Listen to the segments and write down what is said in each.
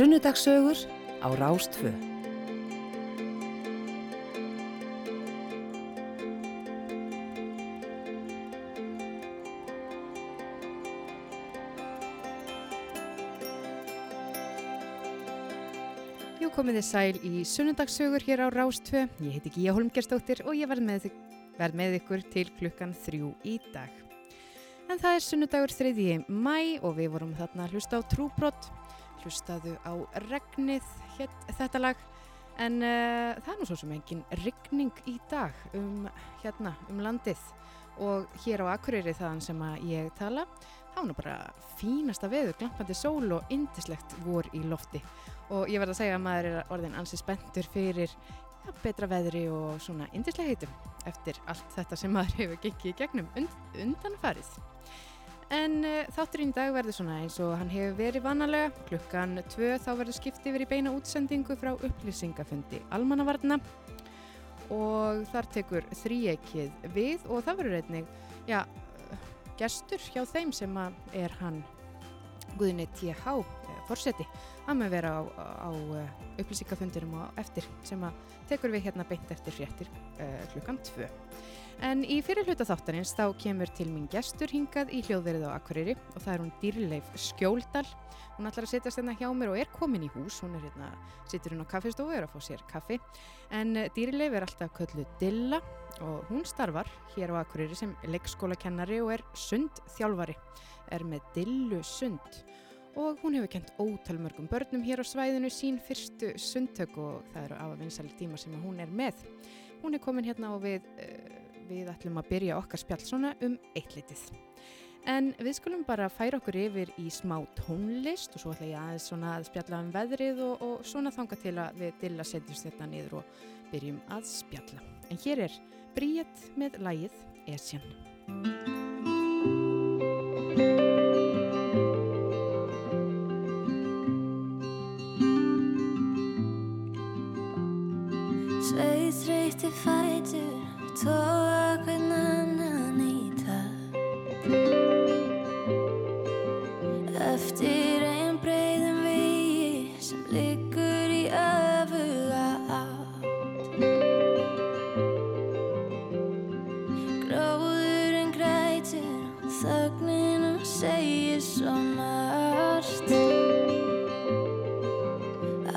Sunnudagssögur á Rástfö. Jú komið þið sæl í Sunnudagssögur hér á Rástfö. Ég heiti Gíja Holmgerstóttir og ég verð með, verð með ykkur til klukkan þrjú í dag. En það er sunnudagur 3. mæ og við vorum þarna að hlusta á trúbrott hlustaðu á regnið hér, þetta lag. En uh, það er nú svo sem engin regning í dag um, hérna, um landið. Og hér á Akureyri þaðan sem að ég tala þá er nú bara fínasta veður, glampandi sól og indislegt vor í lofti. Og ég verð að segja að maður er orðin ansi spenntur fyrir ja, betra veðri og svona indislega heitum eftir allt þetta sem maður hefur gengið í gegnum und, undanfarið En uh, þátturinn í dag verður svona eins og hann hefur verið vanalega. Klukkan tvö þá verður skipt yfir í beina útsendingu frá upplýsingafundi almannavarna og þar tekur þríekið við og það verður einnig, já, gestur hjá þeim sem er hann Guðinni T.H. fórseti. Hann með vera á, á uh, upplýsingafundinum og eftir sem tekur við hérna beint eftir fréttir uh, klukkan tvö. En í fyrir hluta þáttanins þá kemur til mín gestur hingað í hljóðverið á Akureyri og það er hún Dýrleif Skjóldal. Hún ætlar að setja stennar hjá mér og er komin í hús. Hún er hérna, sittur hún á kaffestofu og er að fá sér kaffi. En Dýrleif er alltaf kölluð Dilla og hún starfar hér á Akureyri sem leikskólakennari og er sundþjálfari. Er með Dillu sund og hún hefur kent ótalmörgum börnum hér á svæðinu sín fyrstu sundtök og það eru af að vinsali tíma sem hún er með. Hún er komin hérna og við... Uh, við ætlum að byrja okkar spjall svona um eittlitið. En við skulum bara færa okkur yfir í smá tónlist og svo ætla ég aðeins svona að spjalla um veðrið og, og svona þanga til að við dilla setjumst þetta niður og byrjum að spjalla. En hér er Bríett með lægið Esjan. Sveið þreyti fætur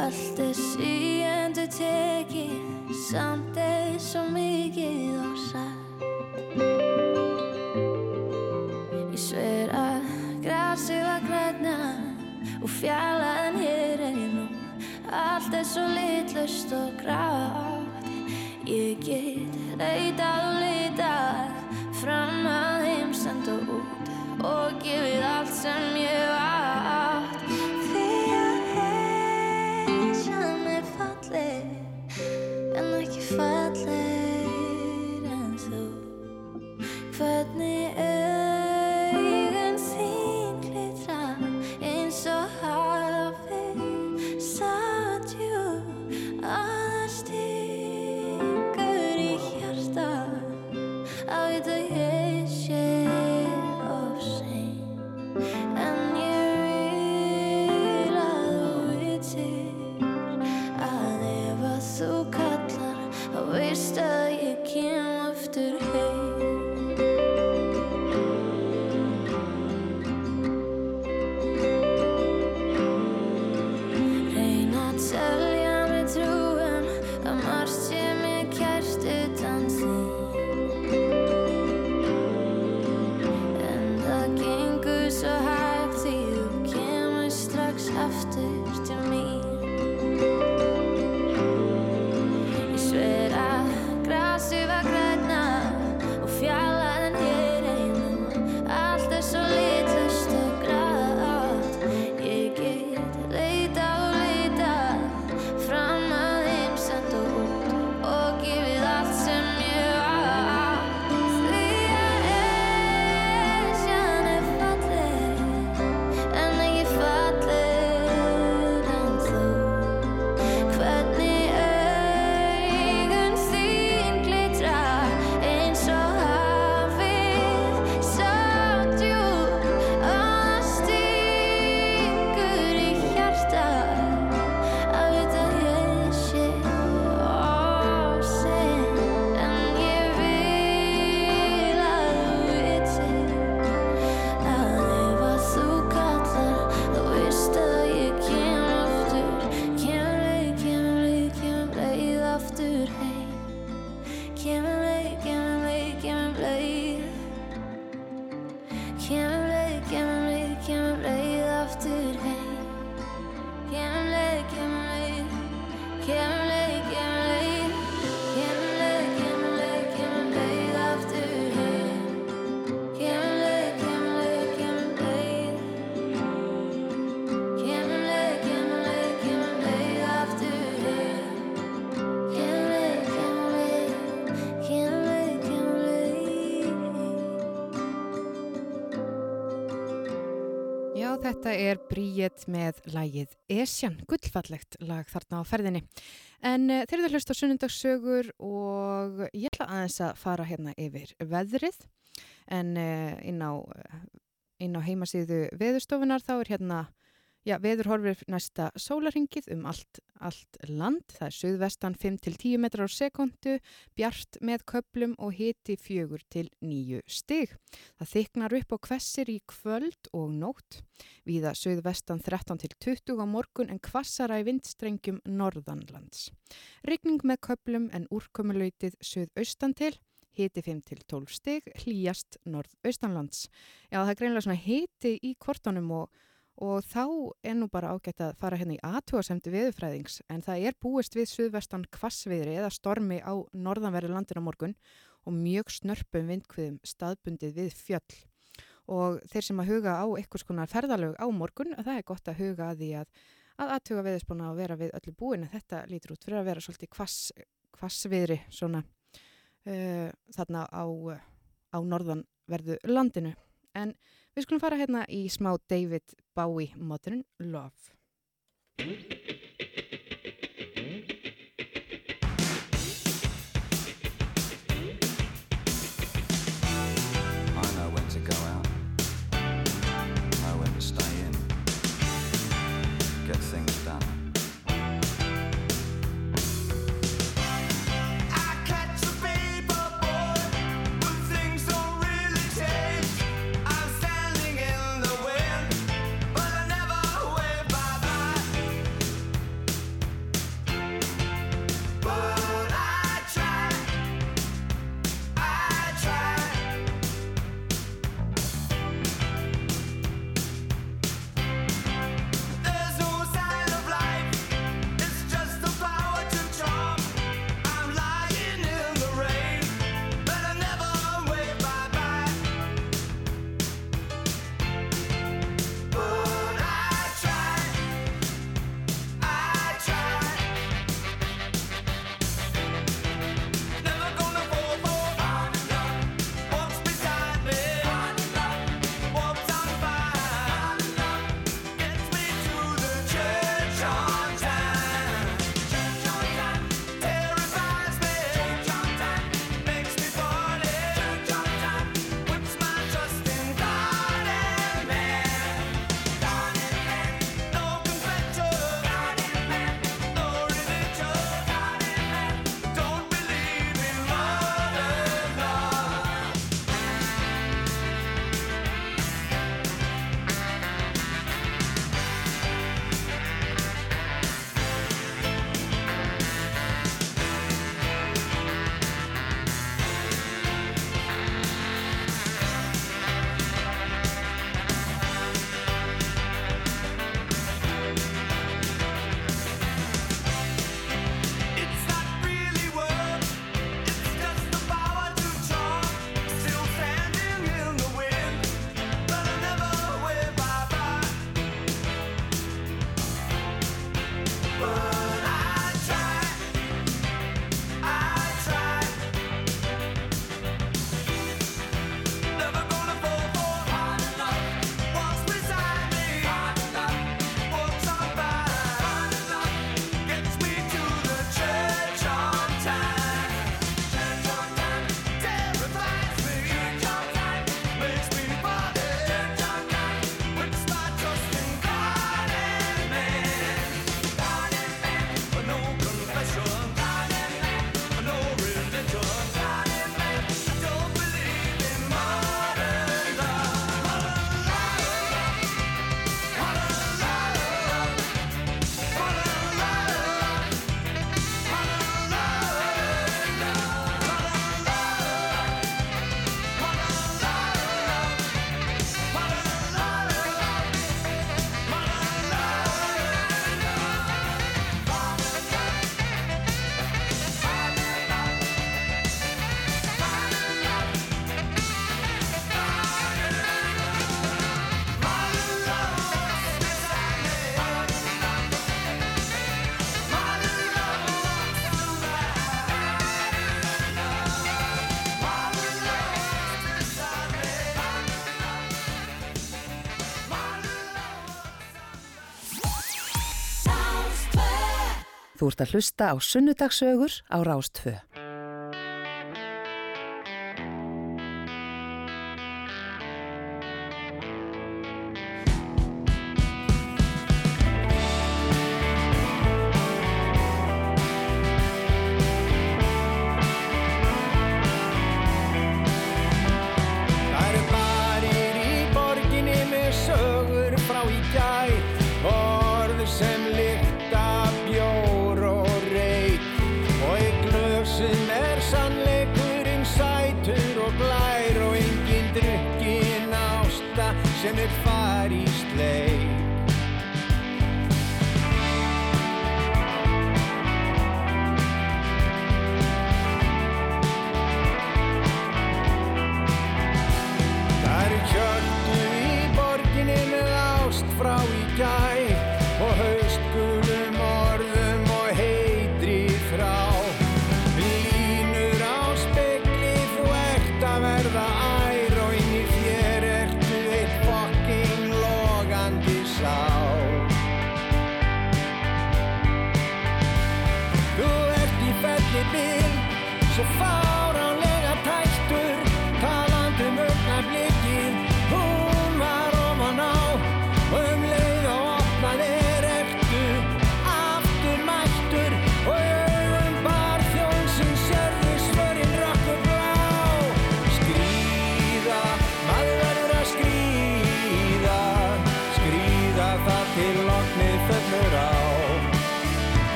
Allt er síendur tekið samt er svo mikið fjallaðan hér ég Allt er svo litlust og grátt. Ég get leitað og leitað fram að heimstand og út og gefið allt Þetta er Bríett með lægið Esjan, gullfallegt lag þarna á ferðinni. En uh, þeir eru hlust á sunnundagssögur og ég ætla aðeins að fara hérna yfir veðrið. En uh, inn á, á heimasíðu veðurstofunar þá er hérna Já, veður horfir næsta sólaringið um allt, allt land. Það er söðvestan 5-10 metrar á sekundu, bjart með köplum og hiti fjögur til nýju stig. Það þyknar upp á kvessir í kvöld og nótt. Víða söðvestan 13-20 á morgun en kvassara í vindstrengjum norðanlands. Rigning með köplum en úrkomulautið söðaustan til. Hiti 5-12 stig, hlýjast norðaustanlands. Já, það er greinlega svona hiti í kortunum og og þá er nú bara ágætt að fara hérna í aðtúasemdi viðfræðings en það er búist við suðvestan kvassviðri eða stormi á norðanverðu landin á morgun og mjög snörpum vindkviðum staðbundið við fjöll. Og þeir sem að huga á einhvers konar ferðalög á morgun það er gott að huga að því að að aðtuga viðspána að vera við öllu búin en þetta lítur út fyrir að vera svolítið kvass, kvassviðri svona uh, þarna á, á norðanverðu landinu. En Við skulum fara hérna í smá David Bowie Modern Love. Þú ert að hlusta á sunnudagsögur á Rástfö.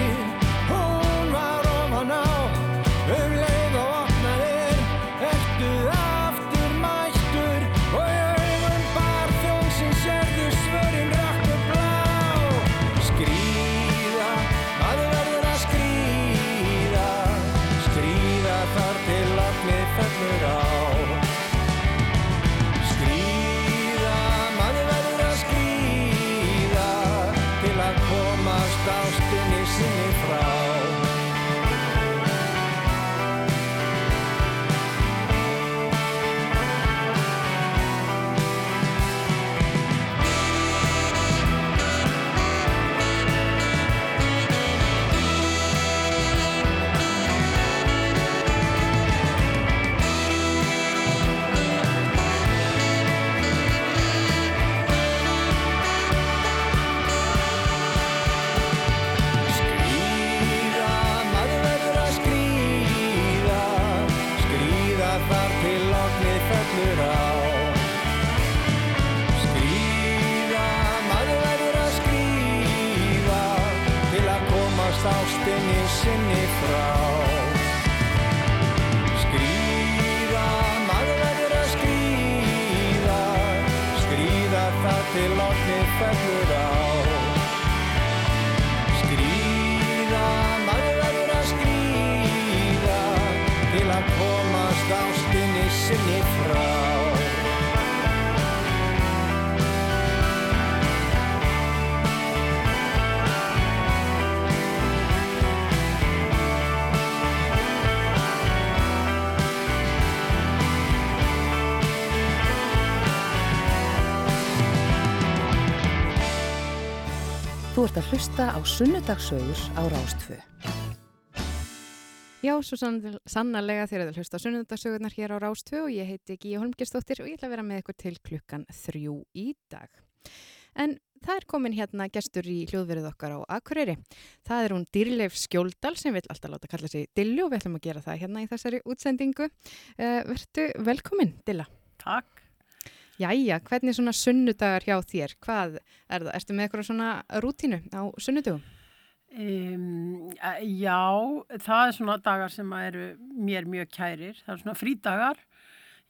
here. Þú ert að hlusta á sunnudagsögur á Rástfö. Já, svo sannlega þér að hlusta á sunnudagsögurnar hér á Rástfö og ég heiti Gíu Holmgjörnsdóttir og ég ætla að vera með ykkur til klukkan þrjú í dag. En það er komin hérna gestur í hljóðverið okkar á Akureyri. Það er hún Dýrleif Skjóldal sem vil alltaf láta kalla sig Dillu og við ætlum að gera það hérna í þessari útsendingu. Uh, vertu velkomin, Dilla. Takk. Jæja, hvernig er svona sunnudagar hjá þér? Hvað er það? Ertu með eitthvað svona rútínu á sunnudugum? Um, já, það er svona dagar sem eru mér mjög kærir. Það er svona frídagar.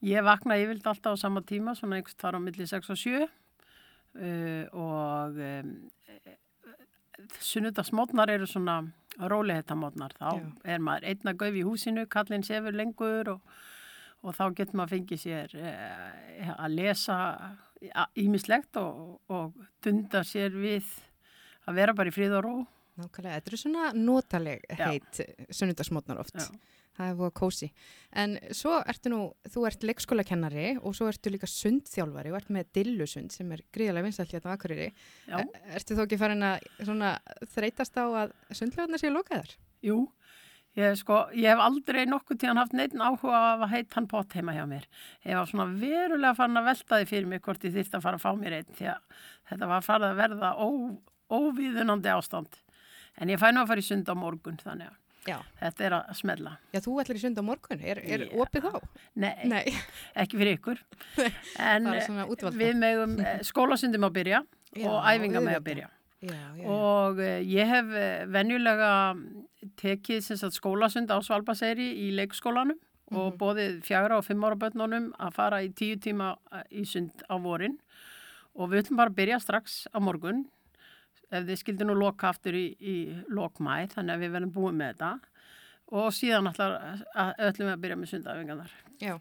Ég vakna yfirlt alltaf á sama tíma, svona einhvers þar á milli 6 og 7 uh, og um, sunnudagsmótnar eru svona rólihettamótnar. Þá Já. er maður einna gauð í húsinu, kallinn sefur lengur og, og þá getur maður fengið sér uh, að lesa ímislegt og, og dunda sér við að vera bara í fríð og ró. Nákvæmlega, þetta eru svona notaleg heit sunnudagsmótnar oft. Já. Það er búið kósi. En svo ertu nú, þú ert leikskólakennari og svo ertu líka sundþjálfari og ert með dillusund sem er gríðarlega vinsalt hérna á Akureyri. Já. Ertu þó ekki farin að þreytast á að sundlegarnar séu lokaðar? Jú, ég, sko, ég hef aldrei nokkuð tíðan haft neitt áhuga af að heit hann pott heima hjá mér. Ég var svona verulega farin að velta því fyrir mig hvort ég þyrfti að fara að fá mér einn því að þetta var farið að verða ó, óvíðunandi ástand. En ég fæ nú að fara í sund á morgun þannig að Já. þetta er að smella. Já, þú ætlar í sund á morgun. Er, er Já. opið þá? Nei, Nei. ekki fyrir ykkur. En útvalda. við megum eh, skólasundi má byrja Já, og æfinga með að byrja. Já, já, já. Og uh, ég hef uh, venjulega tekið sagt, skólasund á Svalbaseyri í leikskólanum og bóðið fjagra og fimm ára börnunum að fara í tíu tíma uh, í sund á vorin og við ætlum bara að byrja strax á morgun ef þið skildi nú loka aftur í, í lokmæ þannig að við verðum búið með þetta og síðan ætlum við að byrja með sundafingarnar. Já,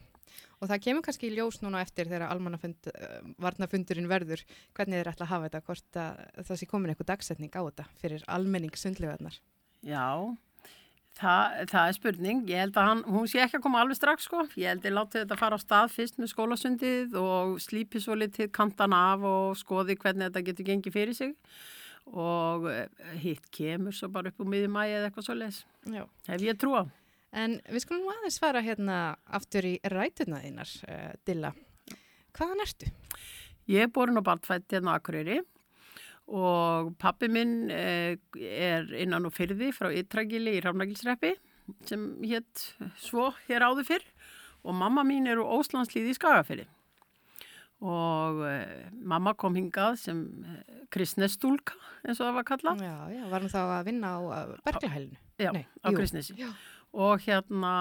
og það kemur kannski í ljós núna eftir þegar almannafund, uh, varnafundurinn verður, hvernig þeir ætla að hafa þetta, hvort að það sé komin eitthvað dagsetning á þetta fyrir almenning sundlegarnar. Já, það, það er spurning. Ég held að hann, hún sé ekki að koma alveg strax sko. Ég held að láti þetta fara á stað fyrst með skólasundið og slípi svo litið kantan af og skoði hvernig þetta getur gengið fyrir sig. Og eh, hitt kemur svo bara upp úr miðjum mæi eða eitthvað svo leis. Já. Hef ég trúa. En við skulum nú aðeins fara hérna aftur í rætuna þínar, uh, Dilla. Hvaðan ertu? Ég er borin á Baldfætt hérna á Akureyri og pappi minn eh, er innan og fyrði frá Ytragili í Ráfnagilsreppi sem hétt svo hér áður fyrr og mamma mín er úr Óslandslíði í Skagafyrri og eh, mamma kom hingað sem eh, kristnestúlka eins og það var kallað Já, já, varum þá að vinna á Berglahælinu. Já, Nei, á kristnesi Já. Og hérna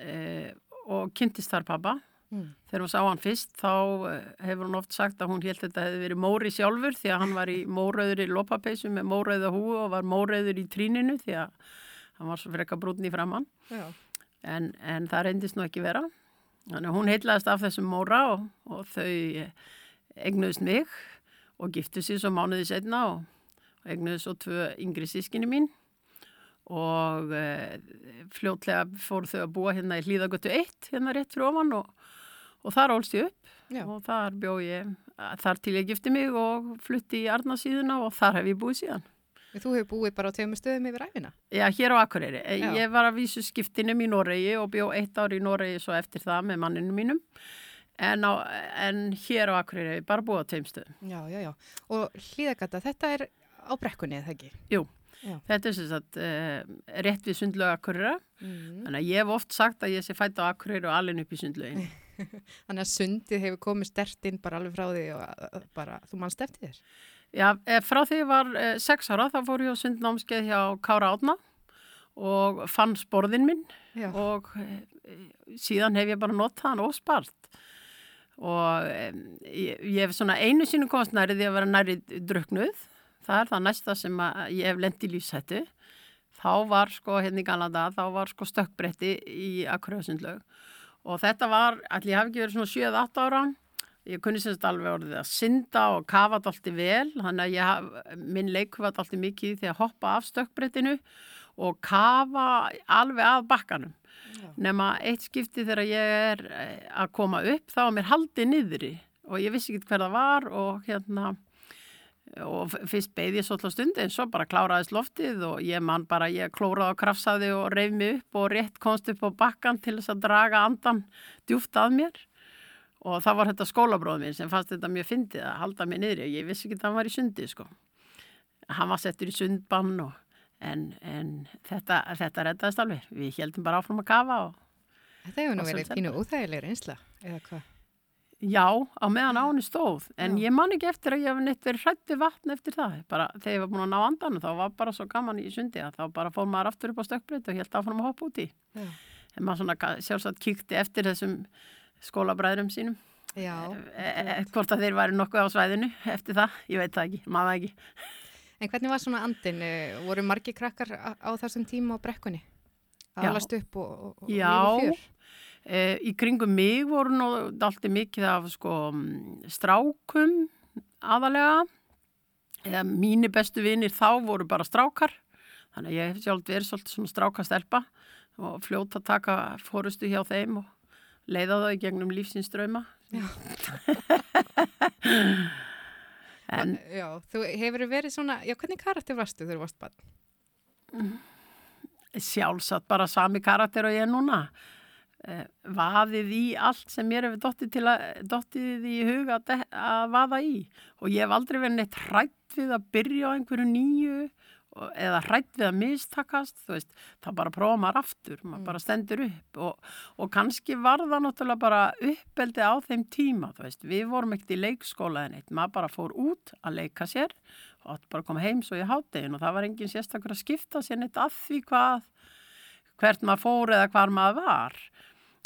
eh, og kynntist þar pappa Mm. Þegar hún sá hann fyrst þá eh, hefur hún oft sagt að hún held þetta hefði verið Móri sjálfur því að hann var í mórauður í lopapeysu með mórauða húu og var mórauður í tríninu því að hann var svo frekka brútin í framann en, en það reyndist nú ekki vera. Þannig að hún heitlaðist af þessum móra og, og þau eh, eignuðist mig og giftu sér svo mánuði setna og, og eignuðist svo tvö yngri sískinni mín og e, fljótlega fóru þau að búa hérna í Hlýðagötu 1 hérna rétt fyrir ofan og, og þar ólst ég upp Já. og þar bjó ég þar til ég gifti mig og flutti í Arnarsíðuna og þar hef ég búið síðan. Þú hefur búið bara á tveimur stöðum yfir æfina. Já, hér á Akureyri. E, Já. Ég var að vísu skiptinum í Noregi og bjó eitt ár í Noregi svo eftir það með manninu mínum. En, á, en hér á Akureyri hef ég bara búið á tveim stöðum. Já, já, já. Og hlýðagata, þetta er á brekkunni, eða ekki? Jú, Já. þetta er sem sagt uh, rétt við sundlög Akureyra. Mm. Þannig að ég hef oft sagt að ég sé fætt á Akureyri og alveg upp í sundlögin. Þannig að sundið hefur komið stert inn bara alveg frá því og uh, bara, þú mannst eftir þér. Já, eh, frá því ég var eh, sex ára þá fór ég á sundnámskeið hjá Kára Átna og fann sporðin minn Já. og eh, síðan hef ég bara notað hann óspart og eh, ég, ég hef svona einu sínu komast næri því að vera næri druknuð það er það næsta sem að ég hef lent í lífsættu þá var sko hérna í Galanda þá var sko stökkbretti í Akureyðsundlaug og þetta var, allir hafi ekki verið svona 7-8 ára ég kunni semst alveg orðið að synda og kafa þetta alltaf vel þannig að ég, minn leikur var alltaf mikið í því að hoppa af stökkbrettinu og kafa alveg af bakkanum. Nema eitt skipti þegar ég er eh, að koma upp þá var mér haldið niðri og ég vissi ekki hver það var og hérna og fyrst beði ég svolítið stundi en svo bara kláraðist loftið og ég man bara, ég klóraði og krafsaði og reyf mig upp og rétt komst upp á bakkan til þess að draga andan djúft að mér og það var þetta skólabróð minn sem fannst þetta mjög fyndið að halda mig niðri og ég vissi ekki að hann var í sundi sko. Hann var settur í sundbann og en, en þetta, þetta reddaðist alveg. Við heldum bara áfram að kafa og Þetta hefur nú verið pínu óþægilegur einsla, eða hvað? Já, á meðan á henni stóð, en Já. ég man ekki eftir að ég hef neitt verið hrætt við vatn eftir það. Bara þegar ég var búin að ná andanum, þá var bara svo gaman í sundi að þá bara fór maður aftur upp á stökkbreyt og held áfram að hoppa út í. Já. En maður svona sjálfsagt kíkti eftir þessum skólabræðurum sínum, Já, e e hvort að þeir væri nokkuð á svæðinu eftir það, ég veit það ekki, maður ekki. en hvernig var svona andin? Voru margi krakkar á, á þessum tíma á brekkunni? Já. Alast upp og, og, og Já? E, í kringum mig voru nú alltaf mikið af sko mm, strákum aðalega. E, mínu bestu vinir þá voru bara strákar, þannig að ég hef sjálf verið svolítið svona strákastelpa og fljóta að taka fórustu hjá þeim og leiða það í gegnum lífsins drauma. En Já, þú hefur verið svona, já, hvernig karakter varstu þegar þú varst barn? sjálfsagt bara sami karakter og ég er núna. Eh, vaðið í allt sem mér hefur dottið, í huga að, að vaða í. Og ég hef aldrei verið neitt hrætt við að byrja á einhverju nýju eða hrætt við að mistakast veist, það bara prófa maður aftur maður bara stendur upp og, og kannski var það náttúrulega bara uppeldi á þeim tíma, veist, við vorum ekkert í leikskóla en eitt, maður bara fór út að leika sér og átt bara að koma heim svo í háttegin og það var engin sérstakur að skipta sér neitt að því hvað hvert maður fór eða hvar maður var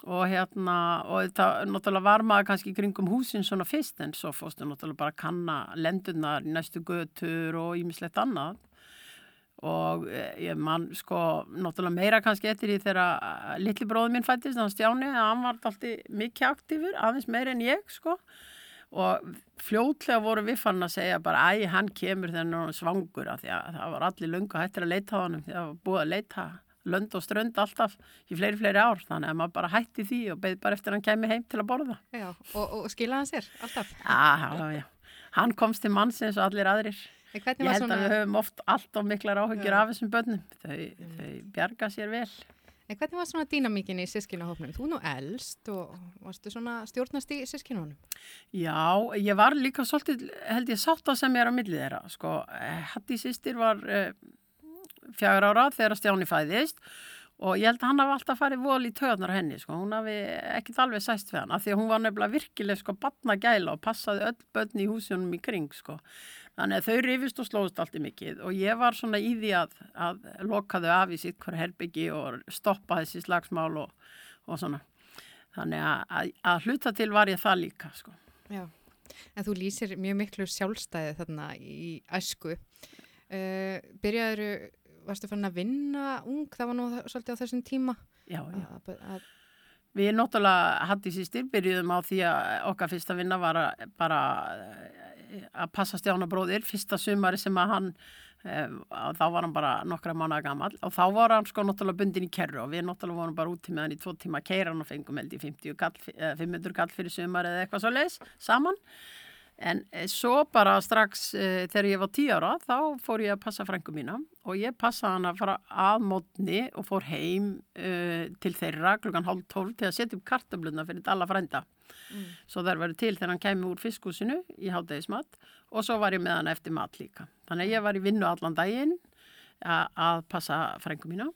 og hérna og þetta náttúrulega var maður kannski kringum húsin svona fyrst en svo fórstu náttúrulega bara að kanna lendunar í næstu götur og ímislegt annað. Og eh, ég man sko náttúrulega meira kannski eftir því þegar litli bróður minn fættist, hann Stjáni hann var alltaf mikið aktífur, aðeins meira en ég sko. Og fljótlega voru við fann að segja bara æ, hann kemur þegar hann er svangur af því að það var allir löngu hættir að leita á hann því að það var búið að leita lönd og strönd alltaf í fleiri, fleiri ár þannig að maður bara hætti því og beði bara eftir að hann kemi heim til að borða Já, og, og skilaði hann sér alltaf? Já, já. Hann komst til mannsins og allir aðrir. Ég held svona, að við höfum oft allt of miklar áhyggjur Já. af þessum börnum. Þau, þau bjarga sér vel. en hvernig var svona dýnamíkin í sískinahópnum? Þú nú elst og varstu svona stjórnast í sískinahónum? Já, ég var líka svolítið, held ég, sátt að sem ég er á milli þeirra. Sko, Hatti sýstir var fjagur ára þegar Stjáni fæðist og ég held að hann hafi alltaf farið vol í töðnar henni, sko. Hún hafi ekkit alveg sæst við hann, af því að hún var nefnilega virkileg, sko, batna gæla og passaði öll börn í húsunum í kring, sko. Þannig að þau rifist og slóðust allt í mikið og ég var svona í því að, að loka þau af í sitt hver herbyggi og stoppa þessi slagsmál og, og svona. Þannig að, að, að hluta til var ég það líka, sko. Já. En þú lýsir mjög miklu sjálfstæði þarna í æsku. Uh, byrjaður, varstu fann að vinna ung, það var nú svolítið á þessum tíma. Já, já. Að, að, Við náttúrulega Hatti sýstir byrjuðum á því að okkar fyrsta vinna var að, bara eh, að passa Stjána bróðir fyrsta sumari sem að hann eh, þá var hann bara nokkra mánuða gammal og þá var hann sko náttúrulega bundin í kerru og við náttúrulega vorum bara úti með hann í tvo tíma að keira hann og fengum held í 50 kall, eh, 500 kall fyrir sumar eða eitthvað svo leis saman en eh, svo bara strax eh, þegar ég var 10 ára þá fór ég að passa frængu mína og ég passaði hann að fara að mótni og fór heim uh, til þeirra klukkan hálf tólf til að setja upp kartöfluna fyrir alla frænda. Svo þær verið til þegar hann kemi úr fiskúsinu í hátægismat og svo var ég með hann eftir mat líka. Þannig að ég var í vinnu allan daginn að passa frængu mína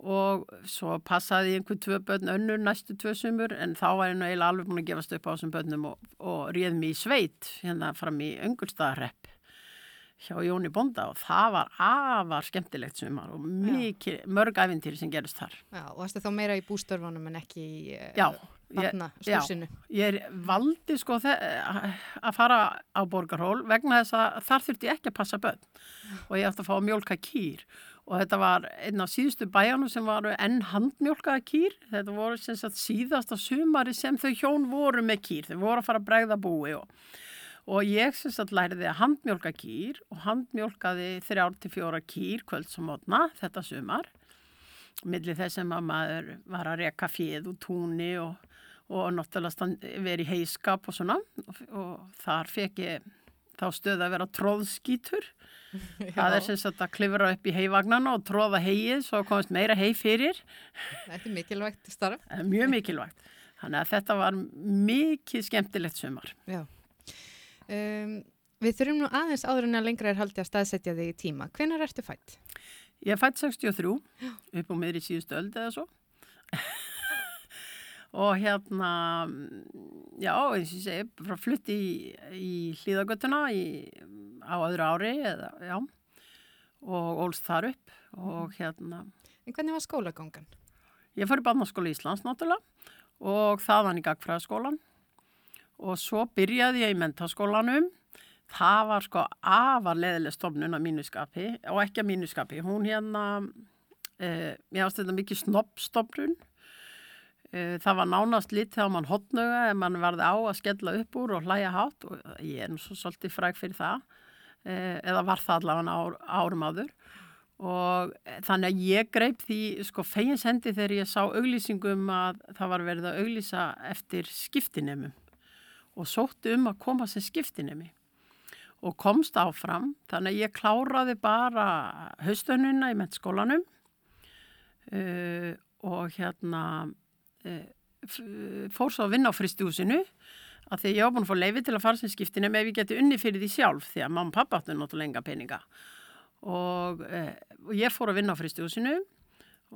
og svo passaði ég einhver tvö börn önnur næstu tvö sumur en þá var ég nú eiginlega alveg búin að gefast upp á þessum börnum og, og réð mig í sveit hérna fram í öngulstaðarrepp hjá Jóni Bonda og það var afar skemmtilegt sumar og mikið, mörg æfintýri sem gerist þar. já, og varstu þá meira í bústörfunum en ekki í uh, Já, ég, barna stúsinu? ég valdi sko þe- að fara á borgarhól vegna þess að þar þurfti ég ekki að passa börn og ég ætti að fá að mjólka kýr og þetta var einn af síðustu bæjanum sem varu enn handmjólkaða kýr. Þetta voru síðasta sumari sem þau hjón voru með kýr. Þau voru að fara að bregða búi og, og ég sagt læriði að handmjólka kýr og handmjólkaði þrjár til fjóra kýr kvölds og mótna þetta sumar. Millir þess sem að maður var að reka fjöð og túni og, og náttúrulega verið í heiskap og svona. Og, og þar fekk ég þá stöð að vera tróðskítur það er sem sagt að klifra upp í heivagnana og tróða heið svo komist meira hei fyrir Þetta er mikilvægt starf. Er mjög mikilvægt þannig að þetta var mikið skemmtilegt sumar Já. Um, við þurfum nú aðeins áður en að lengra er haldið að staðsetja þig í tíma. Hvenær ertu fætt? Ég fætt 63 upp á miðri síðustu öld eða svo og hérna, já, eins og ég segi, frá flutti í, í hlýðagötuna á öðru ári, eða, já, og ólst þar upp og hérna, En hvernig var skólagangan? ég fór í barnaskóla Íslands náttúrulega og þaðan í gagfræðaskólan og svo byrjaði ég í mentaskólanum. Það var sko afar leðileg stofnun að mínuskapi og ekki að mínuskapi. Hún hérna, eh, ég ást þetta mikið snobbstofnun. Eh, það var nánast lit þegar mann hotnuga ef mann varði á að skella upp úr og hlæja hátt og ég er nú svo svolítið fræk fyrir það. Eh, eða var það allavega ár, árum áður og þannig að ég greip því sko feginsendi þegar ég sá auglýsingum að það var verið að auglýsa eftir skiptinemum og sótti um að koma sem skiptinemi og komst áfram þannig að ég kláraði bara haustönuna í mettskólanum uh, og hérna fór svo að vinna á fristúsinu að því ég var búin að fá leiði til að fara sem skiptinemi ef ég geti unni fyrir því sjálf því að mamma og pappa áttu náttúrulega enga peninga og, eh, og ég fór að vinna á fristjóðsinu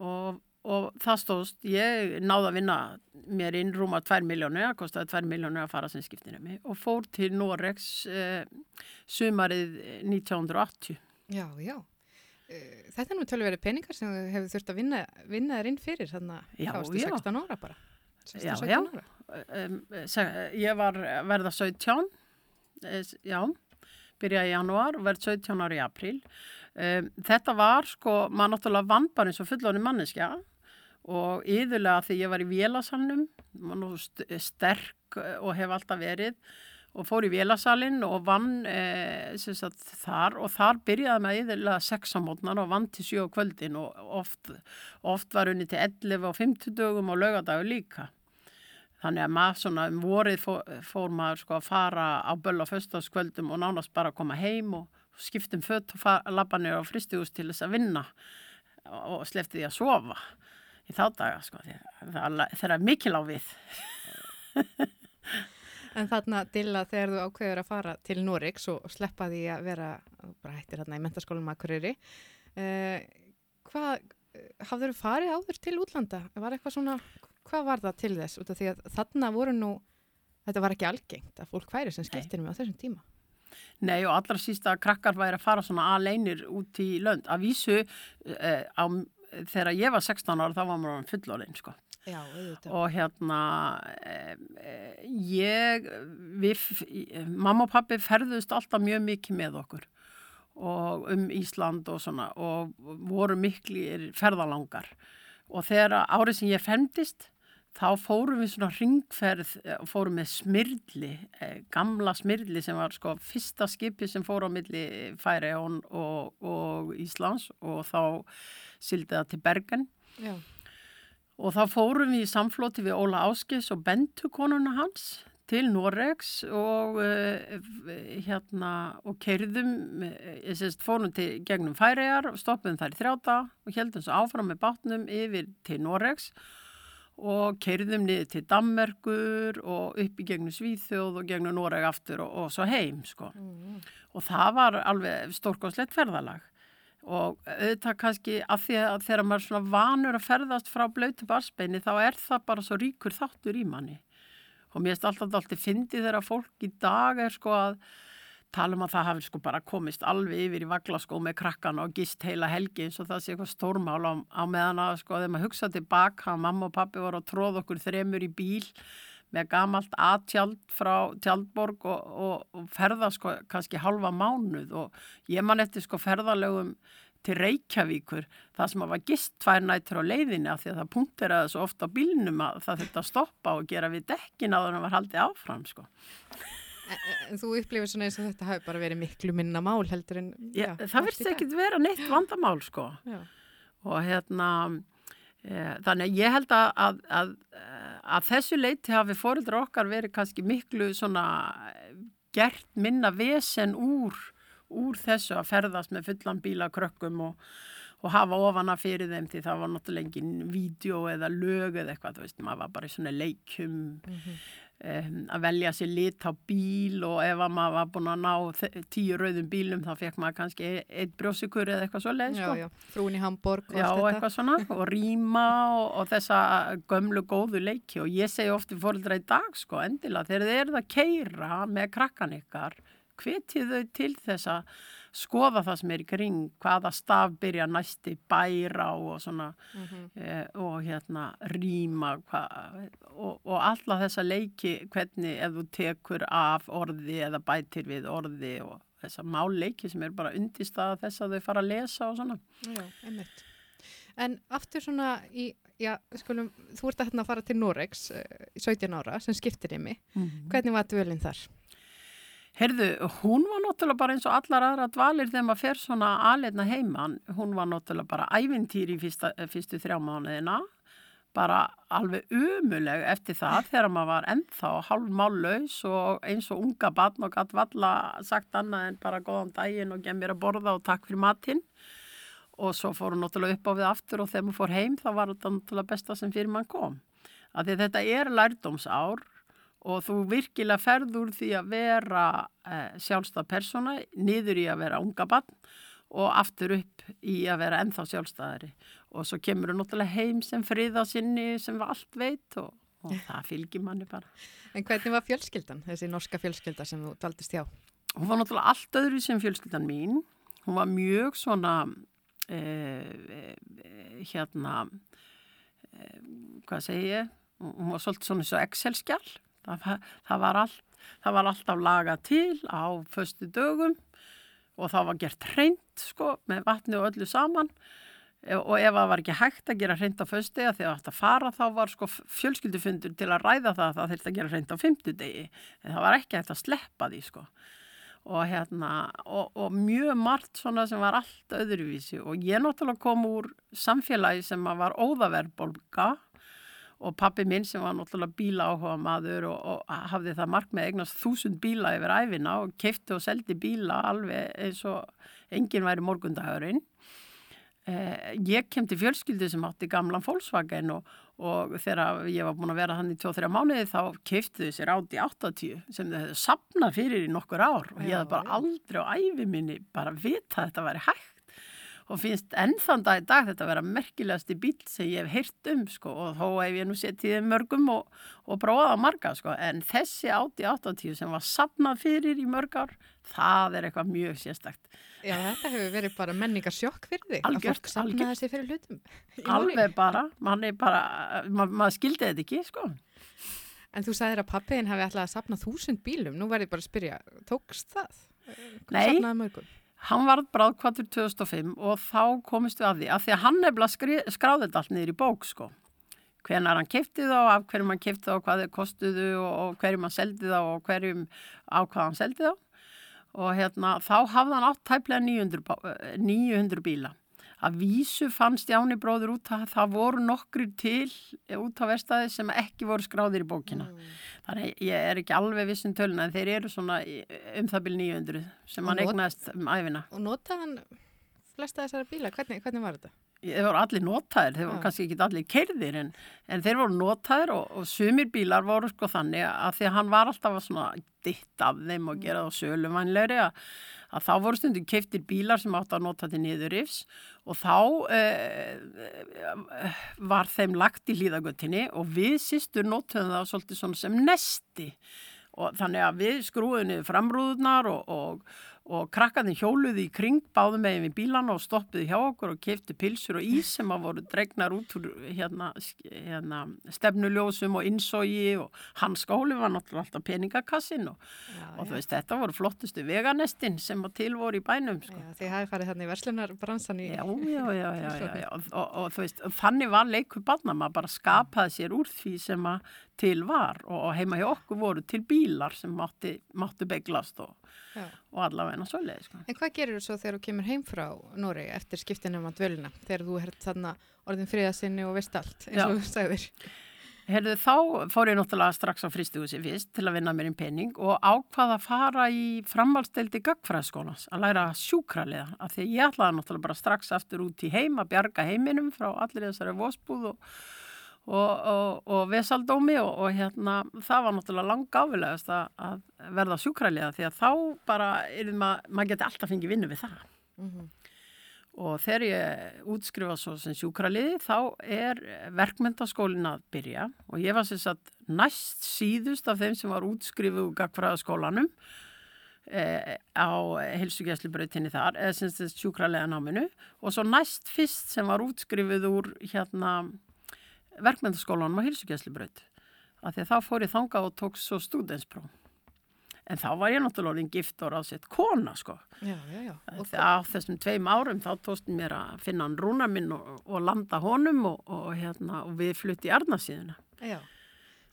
og, og það stóðst, ég náði að vinna mér inn rúma 2 miljónu, það kostiði 2 miljónu að fara sem skiptinu mig og fór til Noregs eh, sumarið 1980. Já, já. Eh, Þetta er nú tölveri peningar sem þú hefur þurft að vinna, vinna þér inn fyrir þannig að þú já. 16 ára bara. 16, Já, 17 já. ára. Um, ég var verða 17, eh, já, byrjaði í janúar og verði 17 ári í apríl. Um, þetta var sko, maður náttúrulega vann bara eins og fullóni manneskja og yðurlega því ég var í vélasalnum, st sterk og hef alltaf verið og fór í vélasalinn og vann sem sagt, þar og þar byrjaði með yðurlega sexamótnar og vann til sjö á kvöldin og oft, oft var unni til 11 og 50 dögum og lögadagur líka. Þannig að maður svona um vorið fór, fór maður sko að fara á böll á föstaskvöldum og nánast bara að koma heim og skiptum fött og labba niður á fristihús til þess að vinna og, slefti því að sofa í þá daga sko að það þeirra mikil á við. En þarna Dilla þegar þú ákveður að fara til Noregs og sleppa því að vera, bara hættir þarna í mentaskólanum Akureyri, eh, hvað, hafður þú farið áður til útlanda? Var eitthvað svona, hvað var það til þess? Út af því að þarna voru nú, þetta var ekki algengt að fólk væri sem skiptir mig á þessum tíma. Nei og allra sísta krakkar væri að fara svona aleinir út í lönd. Að vísu eh, á, þegar ég var 16 ára þá var maður fullorinn sko. Já, og hérna eh, eh, ég við, mamma og pappi ferðust alltaf mjög mikið með okkur og um Ísland og svona og voru miklir ferðalangar. Og þegar árið sem ég femdist þá fórum við svona ringferð eh, og fórum með smirli eh, gamla smirli sem var sko fyrsta skipi sem fór á milli Færi og, og, Íslands og þá sildi það til Bergen. Já, Og þá fórum við í samflóti við Óla Áskis og Bentu konuna hans til Noregs og uh, hérna og keirðum, ég sést fórum til gegnum færiðar og stoppuðum þær í þrjáta og heldum svo áfram með bátnum yfir til Noregs og keirðum niður til Dammerkur og upp í gegnum Svíþjóð og gegnum Noreg aftur og, og svo heim sko. Og það var alveg stórkoslegt ferðalag og auðvitað kannski af því að þegar maður er svona vanur að ferðast frá blötu barsbeini þá er það bara svo ríkur þáttur í manni. Og mér finnst alltaf alltaf fyndið þegar fólk í dag er sko að tala um að það hafi sko bara komist alveg yfir í vaglaskó með krakkan og gist heila helgi eins og það sé eitthvað stórmál á, á meðan að sko þegar maður hugsa tilbaka að mamma og pappi voru að tróða okkur þremur í bíl með gamalt aðtjald frá tjaldborg og, og, og ferða sko kannski halva mánuð og ég man eftir sko ferðalögum til Reykjavíkur það sem að var gist tvær nættur á leiðinni af því að það punkteraði svo ofta á bílnum að það að stoppa og gera við dekkin að það var haldið áfram sko. en, þú upplifir svona eins og þetta hafi bara verið miklu minna mál heldur en... Ég, já, það dag. ekkit vera neitt vandamál sko Já. og hérna e, þannig að ég held að, að, að, að þessu leiti hafi fóreldra okkar verið kannski miklu svona eh, gert minna vesen úr, úr þessu að ferðast með fullan bíla krökkum og, og hafa ofana fyrir þeim því það var náttúrulega engin vídeo eða lög eða eitthvað, þú veist, maður var bara í svona leikum um, að velja sér lit á bíl og ef að maður var búin að ná tíu rauðum bílum þá fekk maður kannski e- eitt brjósikur eða eitthvað svo leið sko. já, frúin í Hamburg og Já, svona og rýma og, og þessa gömlu góðu leiki. Og ég segi ofti fóreldra í dag sko endilega þegar þið eruð að keira með krakkan ykkar hvetið þau til þess að skoða það sem er í kring hvaða staf byrja næsti bæra og svona Mhm. eh, og hérna rýma og, og alla þessa leiki hvernig ef þú tekur af orði eða bætir við orði og þessa málleiki sem er bara undirstaða þess að þau fara að lesa og svona Já, einmitt. En aftur svona í, já, skulum, þú ert að hérna fara til Noregs í 17 ára sem skiptir ymi. Hvernig var dvölinn þar? Herðu, hún var náttúrulega bara eins og allar aðra dvalir þegar maður fer svona aðleina heiman. Hún var náttúrulega bara ævintýri í fyrsta, fyrstu þrjá mánuðina. Bara alveg umuleg eftir það þegar maður var ennþá hálfmálaus og eins og unga batn og gatt valla sagt annað en bara góðan daginn og gem mér að borða og takk fyrir matinn. Og svo fór hún náttúrulega upp á við aftur og þegar maður fór heim þá var þetta náttúrulega besta sem fyrir mann kom. Því þetta er lærdómsár og þú virkilega ferður því að vera eh, sjálfstæð persóna niður í að vera unga barn og aftur upp í að vera ennþá sjálfstæðari og svo kemur þú náttúrulega heim sem friða sinni sem allt veit og, og það fylgir manni bara. En hvernig var fjölskyldan, þessi norska fjölskylda sem þú daldist hjá? Hún var náttúrulega allt öðru sem fjölskyldan mín. Hún var mjög svona, eh, eh, hérna, eh, hvað segi ég, hún var svolítið svona svo Excel-skjál. Það, það, var allt, það var alltaf lagað til á föstu dögum og það var gert hreint sko með vatni og öllu saman. E- og ef það var ekki hægt að gera hreint á föstu degi þegar það ætti að fara þá var sko fjölskyldufundur til að ræða það að það þurfti að gera hreint á fymtudegi en það var ekki hægt að sleppa því sko. Og hérna og, og mjög margt svona sem var allt öðruvísi. Og ég náttúrulega kom úr samfélagi sem var óðaverbolga og pappi minn sem var náttúrulega bíla áhuga maður og, og hafði það mark með eignast þúsund bíla yfir æfina og keifti og seldi bíla alveg eins og enginn væri morgundagurinn. Eh, ég kem til fjölskyldu sem átti gamlan Volkswagen og, og þegar ég var búin að vera hann í 2-3 mánuði þá keiftu þau sér Audi 80 sem þau hefðu sapnað fyrir í nokkur ár og ég hafði bara aldrei á æfi minni bara vita að þetta væri hægt og finnst ennþann dag í dag þetta að vera merkilegasti bíl sem ég hef heyrt um sko og þó hef ég nú setið í mörgum og, og prófað á marga sko en þessi Audi 80 sem var sapnað fyrir í mörg ár það er eitthvað mjög sérstakt Já, þetta hefur verið bara menningar sjokk fyrir þig. Algjört, Að fólk sapnaði sig fyrir hlutum. alveg bara, mann er bara ma maður skildi þetta ekki sko En þú sagðir að pappiðin hafi ætlað að sapna þúsund bílum. Nú verði bara að spyrja, tókst það? Nei. Hann varð bráðkvartur 2005 og þá komist við að því að því að hann nefnilega skráði þetta allt niður í bók sko. Hvenar hann kefti þá, af hverjum hann kefti þá, hvað þeir kostuðu og, og hverjum hann seldi þá og hverjum á hvað hann seldi þá. Og hérna, þá hafði hann átt tæplega 900, bá- eh, 900 bíla. Að vísu fannst Jáni bróður út að það voru nokkri til út á verstaði sem ekki voru skráðir í bókina. Þannig ég er ekki alveg viss um töluna en þeir eru svona um það byrj 900 sem hann eignaðist um æfina. Og notaði hann flesta þessara bíla? Hvernig, hvernig var þetta? Þeir voru allir notaðir, þeir voru Já. kannski ekki allir keirðir en, en þeir voru notaðir og, og sumir bílar voru sko þannig að því að hann var alltaf að ditt af þeim og gera það sölumvænlegri að, að þá voru stundum keiftir bílar sem átt að nota til niðurifs og þá eh, var þeim lagt í hlýðagöttinni og við sýstur notuðum það svolítið sem nesti. Og þannig að við skrúðum niður framrúðunar og, og, og krakkarnir hjóluði í kring báðum megin við bílana og stoppuði hjá okkur og kefti pilsur og ís sem að voru dregnar út úr hérna, hérna, stefnuljósum og innsógi og hans skóli var náttúrulega alltaf peningakassin og, Já, og þú veist þetta voru flottustu veganistin sem að til voru í bænum sko. Já, þið hafið farið þannig verslunarbransan í... Já, já, já, já, og, og þú veist, þannig var leikur barna, maður bara skapaði sér úr því sem að til var og, heima hjá okkur voru til bílar sem mátti, mátti beglast og, og allavega svoleiði, sko. En hvað gerir þú svo þegar þú kemur heim frá Nóri eftir skiptinum að dvölina? Þegar þú hert þarna orðin friðasinni og veist allt, eins og þú sagðir. Herðu, þá fór ég náttúrulega strax á fristihúsi fyrst til að vinna mér inn pening og ákvaða að fara í framhaldsdeldi göggfræðskólans að læra sjúkraliða af því ég ætlaði náttúrulega bara strax aftur út í heim að bjarga heiminum frá allir þessari vósbúð og, og, og, og vesaldómi og, og hérna, það var náttúrulega lang ávilegast að, að verða sjúkraliða því að þá bara, maður mað geti alltaf fengið vinnu við það. Mhm. Og þegar ég útskrifa svo sem sjúkraliði þá er verkmyndaskólin að byrja og ég var sem sagt næst síðust af þeim sem var útskrifuð úr gagfræðaskólanum e, á heilsugjæslubrautinni þar, eða sem sagt sjúkralega náminu og svo næst fyrst sem var útskrifuð úr hérna verkmyndaskólanum á heilsugjæslubraut. Af því að þá fór ég þangað og tók svo stúdenspróf. En þá var ég náttúrulega orðin gift og ráðsett kona sko. Já, já, já. Á þessum tveim árum þá tóst mér að finna hann rúna minn og, og landa honum og, og, hérna, og við flutti í Arnarsíðuna. já.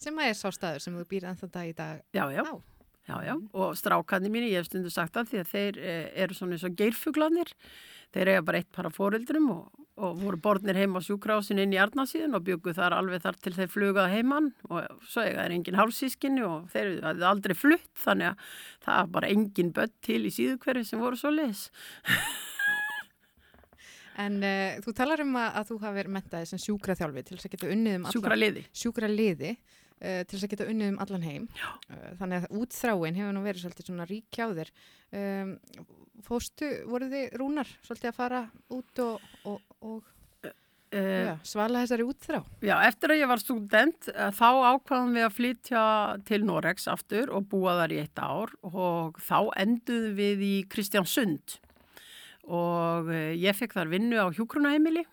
Sem að er sá staður sem þú býr ennþann dag í dag Já, já, á. já, já. Og strákarnir mín, ég hef stundu sagt það því að þeir eh, eru svona eins og geirfuglanir. Þeir eiga bara eitt para fóreldrum og, og voru borðnir heim á sjúkrásin inn í Arnarsíðun og byggu þar alveg þar til þeir flugaði heimann og svo eiga þeir engin hálsískinni og þeir hafði aldrei flutt þannig að það var bara engin börn til í síðukverfi sem voru svo leis. En uh, þú talar um að, að þú hafi verið mentaði sem sjúkraþjálfi til þess að geta unnið um allan Sjúkraliði. uh, til þess að geta unnið um allan heim. Uh, þannig að útþráin hefur nú verið svolítið svona rík hjá þér. Um, fóstu, voru þið rúnar svolítið að fara út og, og, og Uh, svala þessari útþrá? Já, eftir að ég var student eh, þá ákvaðum við að flytja til Noregs aftur og búa þar í eitt ár og þá enduðum við í Kristjánsund og ég fekk þar vinnu á hjúkrunaheimili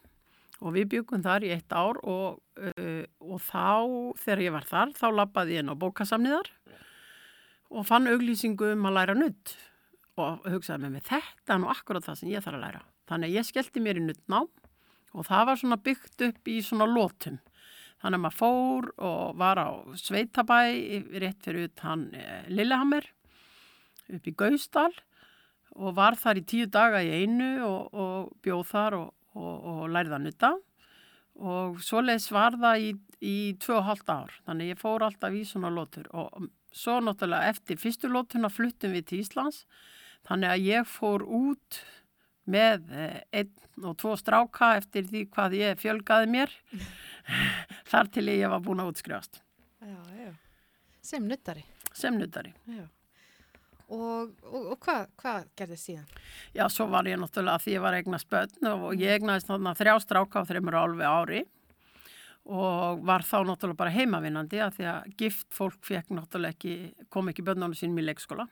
og við byggum þar í eitt ár og, uh, og þá þegar ég var þar þá lappaði ég inn á bókasamniðar og fann auglýsingu um að læra nudd og hugsaði með mig þetta er nú akkurat það sem ég þarf að læra. Þannig að ég skellti mér í nuddnám og það var svona byggt upp í svona lótum. Þannig að maður fór og var á Sveitabæ rétt fyrir utan eh, Lillehammer upp í Gausdal og var þar í tíu daga í einu og, og bjóð þar og, og, og lærði að nutta og svoleiðis var það í, í tvö og halvt ár. Þannig að ég fór alltaf í svona lótur og svo náttúrulega eftir fyrstu lótuna fluttum við til Íslands þannig að ég fór út með eh, einn og tvo stráka eftir því hvað ég fjölgaði mér þar til ég var búin að útskrifast Já, já. Sem nuttari. sem nuttari. Já. Og, og, og hvað hva gerði síðan? Já, svo var ég náttúrulega að því ég var eigna spötn og ég egnaðist þarna þrjá stráka á þreymur alveg ári og var þá náttúrulega bara heimavinnandi að því að gift fólk fekk náttúrulega ekki, kom ekki börnunum sínum í leikskóla.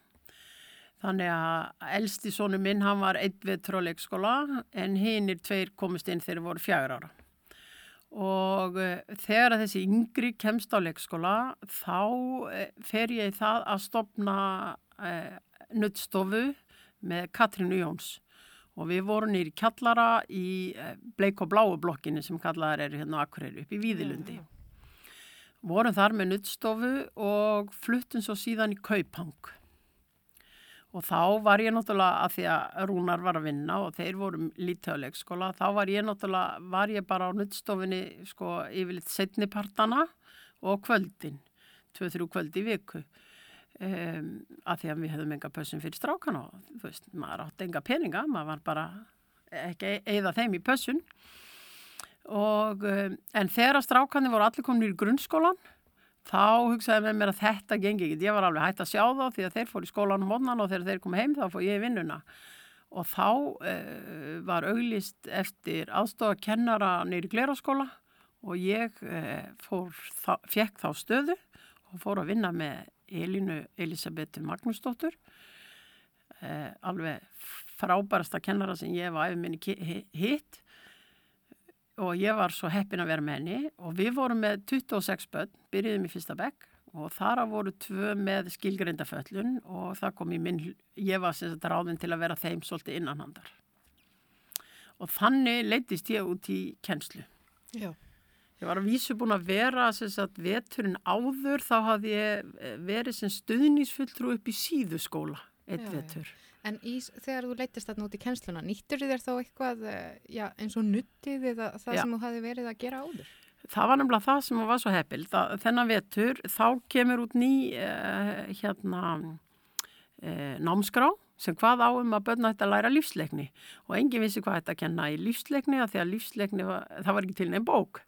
Þannig að elsti sonu minn, hann var einn vetur á leikskóla en hinnir tveir komist inn þegar voru fjagur ára. Og uh, þegar þessi yngri kemst á leikskóla þá uh, fer ég það að stopna uh, nuttstofu með Katrínu Jóns. Og við vorum nýri kjallara í bleik og bláu blokkinni sem kallaðar eru hérna Akureyri upp í Víðilundi. Vorum þar með nuttstofu og fluttum svo síðan í Kaupang. Og þá var ég náttúrulega, að því að Rúnar var að vinna og þeir voru lítið á leikskóla, þá var ég náttúrulega, var ég bara á nuttstofinni sko yfirleitt setnipartana og kvöldin, 2-3 kvöldi í viku. Um, að því að við hefðum enga pössun fyrir strákan og þú veist, maður átti enga peninga, maður var bara ekki eða þeim í pössun. Um, en þegar að strákanir voru allir komin í grunnskólan, þá hugsaði með mér að þetta gengi ekki. Ég var alveg hægt að sjá þá því að þeir fór í skólan um mótnan og þegar þeir kom heim þá fór ég í vinnuna. Og þá uh, var auglist eftir aðstofa kennara neyri gleraskóla og ég uh, fór, þá, fekk þá stöðu og fór að vinna með Elinu Elisabethu Magnúsdóttur. Uh, alveg frábærasta kennara sem ég var aðeins minni hitt og ég var svo heppin að vera með henni og við vorum með 26 börn, byrjuðum í fyrsta bekk og þar að voru tvö með skilgrindaföllun og það kom í minn, ég var sem sagt ráðin til að vera þeim svolítið innanhandar. Og þannig leittist ég út í kennslu. Já. Ég var að vísu búin að vera sem sagt veturinn áður, þá hafði ég verið sem stuðnísfulltrú upp í síðuskóla, eitt Já, já. En í, þegar þú leittist þarna út í kennsluna, nýttur þér þá eitthvað eh, já, eins og nuttið eða það Já. sem þú hafi verið að gera áður? Það var nefnilega það sem var svo heppil. Þennan vetur þá kemur út ný uh, hérna uh, námskrá sem hvað á um að börna þetta að læra lífsleikni og enginn vissi hvað þetta að kenna í lífsleikni að því að lífsleikni, var, það var ekki til neinn bók.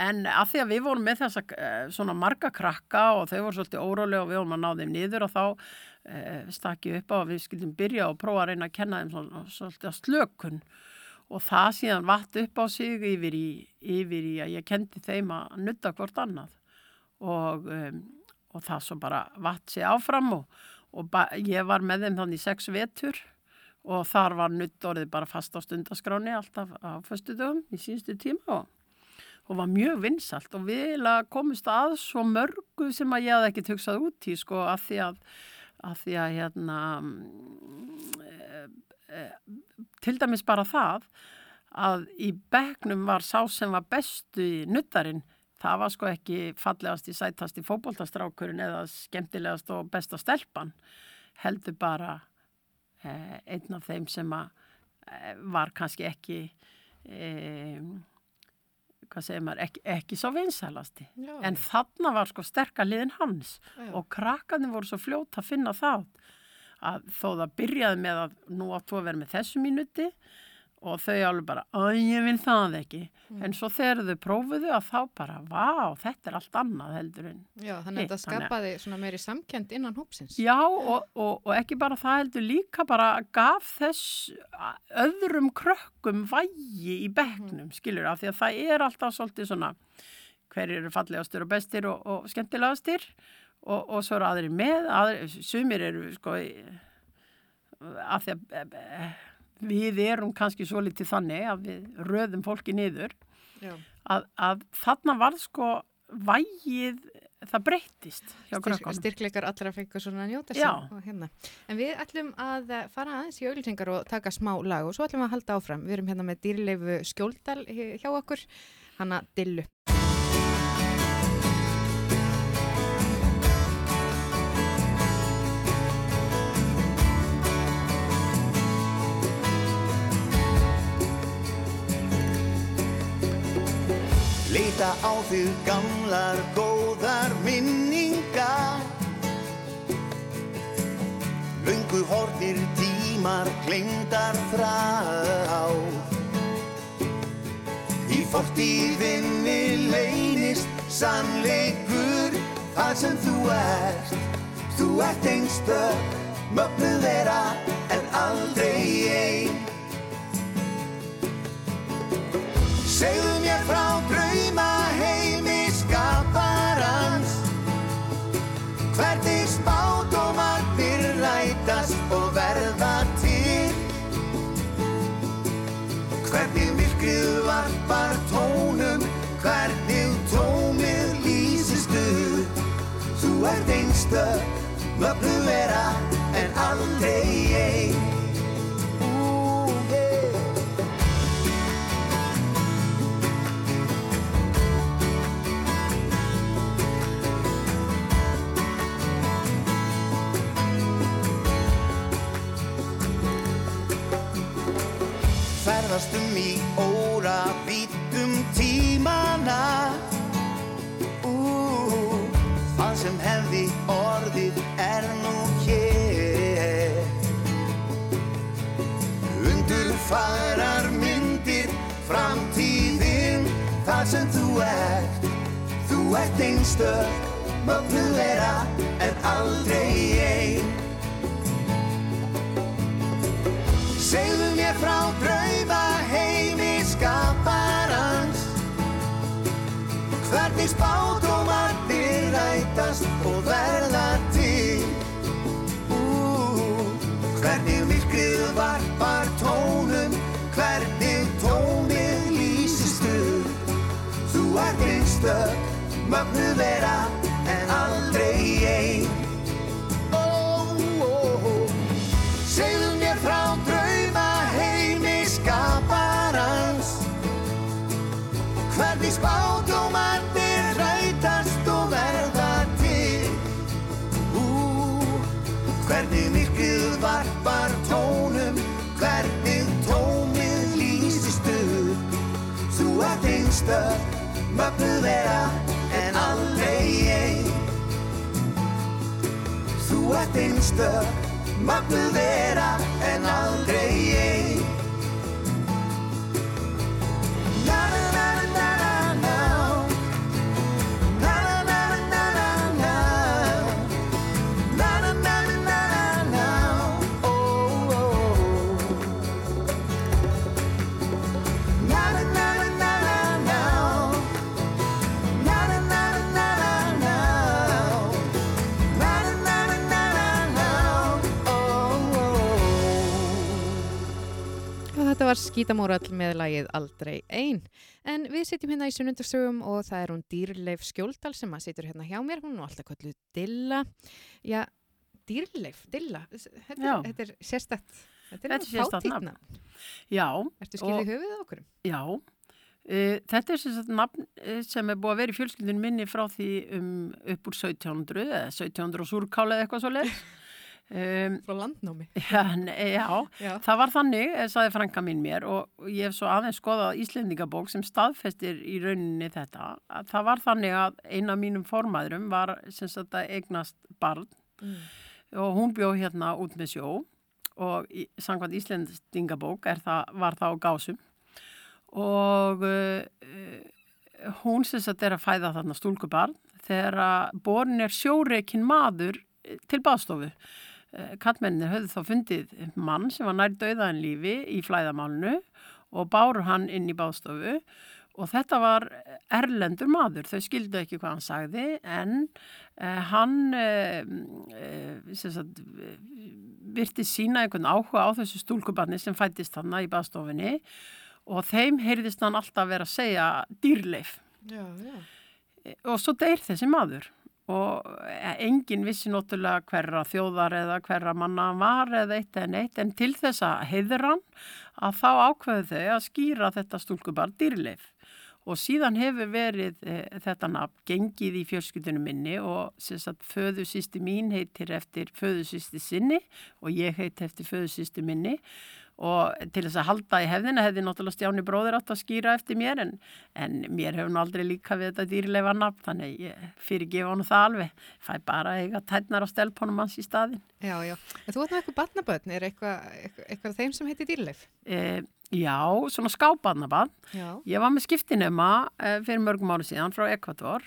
En að því að við vorum með þessa uh, svona marga krakka og þau voru svolítið órólega og við vorum að ná þeim niður og þá uh, stakki upp á að við skildum byrja og prófa að reyna að kenna þeim svona, svolítið að slökun. Og það síðan vatt upp á sig yfir í, yfir í að ég kendi þeim að nutta hvort annað. Og, um, og það svo bara vatt sig áfram og, og ég var með þeim þannig sex vetur og þar var nutt orðið bara fast á stundaskráni alltaf á föstu dögum í síðustu tíma og og var mjög vinsalt og vil að komist að svo mörgu sem að ég hafði ekkert hugsað út í sko að því að, að, því að hérna, e, e, til dæmis bara það að í begnum var sá sem var bestu í nuttarinn það var sko ekki fallegast í sætast í fókbóltastrákurinn eða skemmtilegast og besta stelpan heldur bara eh, einn af þeim sem að, eh, var kannski ekki eh, hvað segir maður, ekki, ekki svo vinsalasti. Já. En þarna var sko sterkaliðin hans Já. og krakkarnir voru svo fljótt að finna það að þó það byrjaði með að nú áttu að vera með þessu mínuti og þau alveg bara, að ég vil það ekki mm. en svo þegar þau prófuðu að þá bara, vá, þetta er allt annað heldur en Já, þannig að þetta skapaði svona meiri samkjönd innan hópsins Já, og, og, og ekki bara það heldur líka bara gaf þess öðrum krökkum vægi í begnum, mm. skilur, af því að það er alltaf svolítið svona hver eru fallegastur og bestir og, og skemmtilegastir og svo eru aðrir með aðrir, sumir eru sko af því að við erum kannski svo litið þannig að við röðum fólki niður að, að þarna var sko vægið, það breyttist Styrk, styrkleikar allra fengur svona njóta hérna. en við ætlum að fara aðeins í auðvilsingar og taka smá lag og svo ætlum við að halda áfram. Við erum hérna með dýrleifu skjóldal hjá okkur hanna Dillu Leita á þig gamlar góðar minningar. Laungu hortir tímar klingdar frá. Í fortíðinni leynist sannleikur þar sem þú ert. Þú ert einstak, mögnuð vera en aldrei einn einstök, mögnu vera en aldrei einn ferðast um í óra vítum tímana. Það sem hefði farar myndir framtíðin það sem þú ert. Þú ert einstök, mögnu vera en aldrei einn Segðu mér frá drauma heimi skaparans. Hvernig spátómarnir rætast og verða ert einstök, mögnu vera en aldrei einn oh, oh, oh. Segðu mér frá drauma Hvernig spátómarnir rætast og verða til. Ú, Hvernig myrkrið varpar tónum Hvernig tómið lýsist upp. Þú ert einstök, mögnuð vera en aldrei einn Þú ert einstök, mögnuð vera en aldrei einn Na var skítamórall með lagið Aldrei Ein. En við sitjum hérna í sunnundarsögum og það er hún Dýrleif Skjóldal sem að situr hérna hjá mér. Hún er alltaf kalluð Dilla. Já, Dýrleif, Dilla. Þetta er, þetta er sérstætt. Þetta Þetta er fátíkna. nafn. Já, Ertu skilðið Og- höfuðið okkur? já. Uh, þetta er sagt nafn uh, sem er búið að vera í fjölskyldun minni frá því um upp úr 1700 eða 1700 og súrkála eða eitthvað svo leið. Um, Frá landnámi. já, ne- já, Já. það var þannig, eh, saði frænka mín mér og ég hef svo aðeins skoðað Íslendingabók sem staðfestir í rauninni þetta. Að það var þannig að eina mínum formæðurum var sem sagt að eignast barn Mm. og hún bjó hérna út með sjó og í, samkvæmt Íslendingabók það, var það á gásum og uh, hún sem sagt er að fæða þarna stúlkubarn þegar að borin er sjóreikin maður eh, til baðstofu. Uh, Kallmennir höfðu þá fundið mann sem var nær döðaðin lífi í flæðamálnu og báru hann inn í baðstofu. Og þetta var erlendur maður, þau skildu ekki hvað hann sagði en uh, hann uh, uh, sagt, virti sína einhvern áhuga á þessu stúlkubarni sem fættist hann í baðstofinni og þeim heyrðist hann alltaf vera að segja dýrleif. Já, já. og svo deyr þessi maður og eh, enginn vissi náttúrulega hverra þjóðar eða hverra manna hann var eða eitt en eitt. En til þess að heiðra hann að þá ákveðu þau að skýra þetta stúlkubar dýrleif og síðan hefur verið e, þetta nafn gengið í fjölskyldunum minni og sagt föðusýsti mín heitir eftir föðusýsti sinni og ég heit eftir föðusýsti minni og til þess að halda í hefðina hefði náttúrulega Stjáni bróðir átt að skýra eftir mér en, en mér hefur nú aldrei líka við þetta dýrleifa nafn þannig ég fyrir gefa hann það alveg fæ bara að eiga tætnar á stelpunum hans í staðin Já, já. En þú með eitthvað barnabötn, er eitthvað, eitthvað, eitthvað þeim sem heitir Dýrleif? e, Já, svona skápaðnabann Já. Ég var með skiptinema e, fyrir mörgum ári síðan frá Ekvator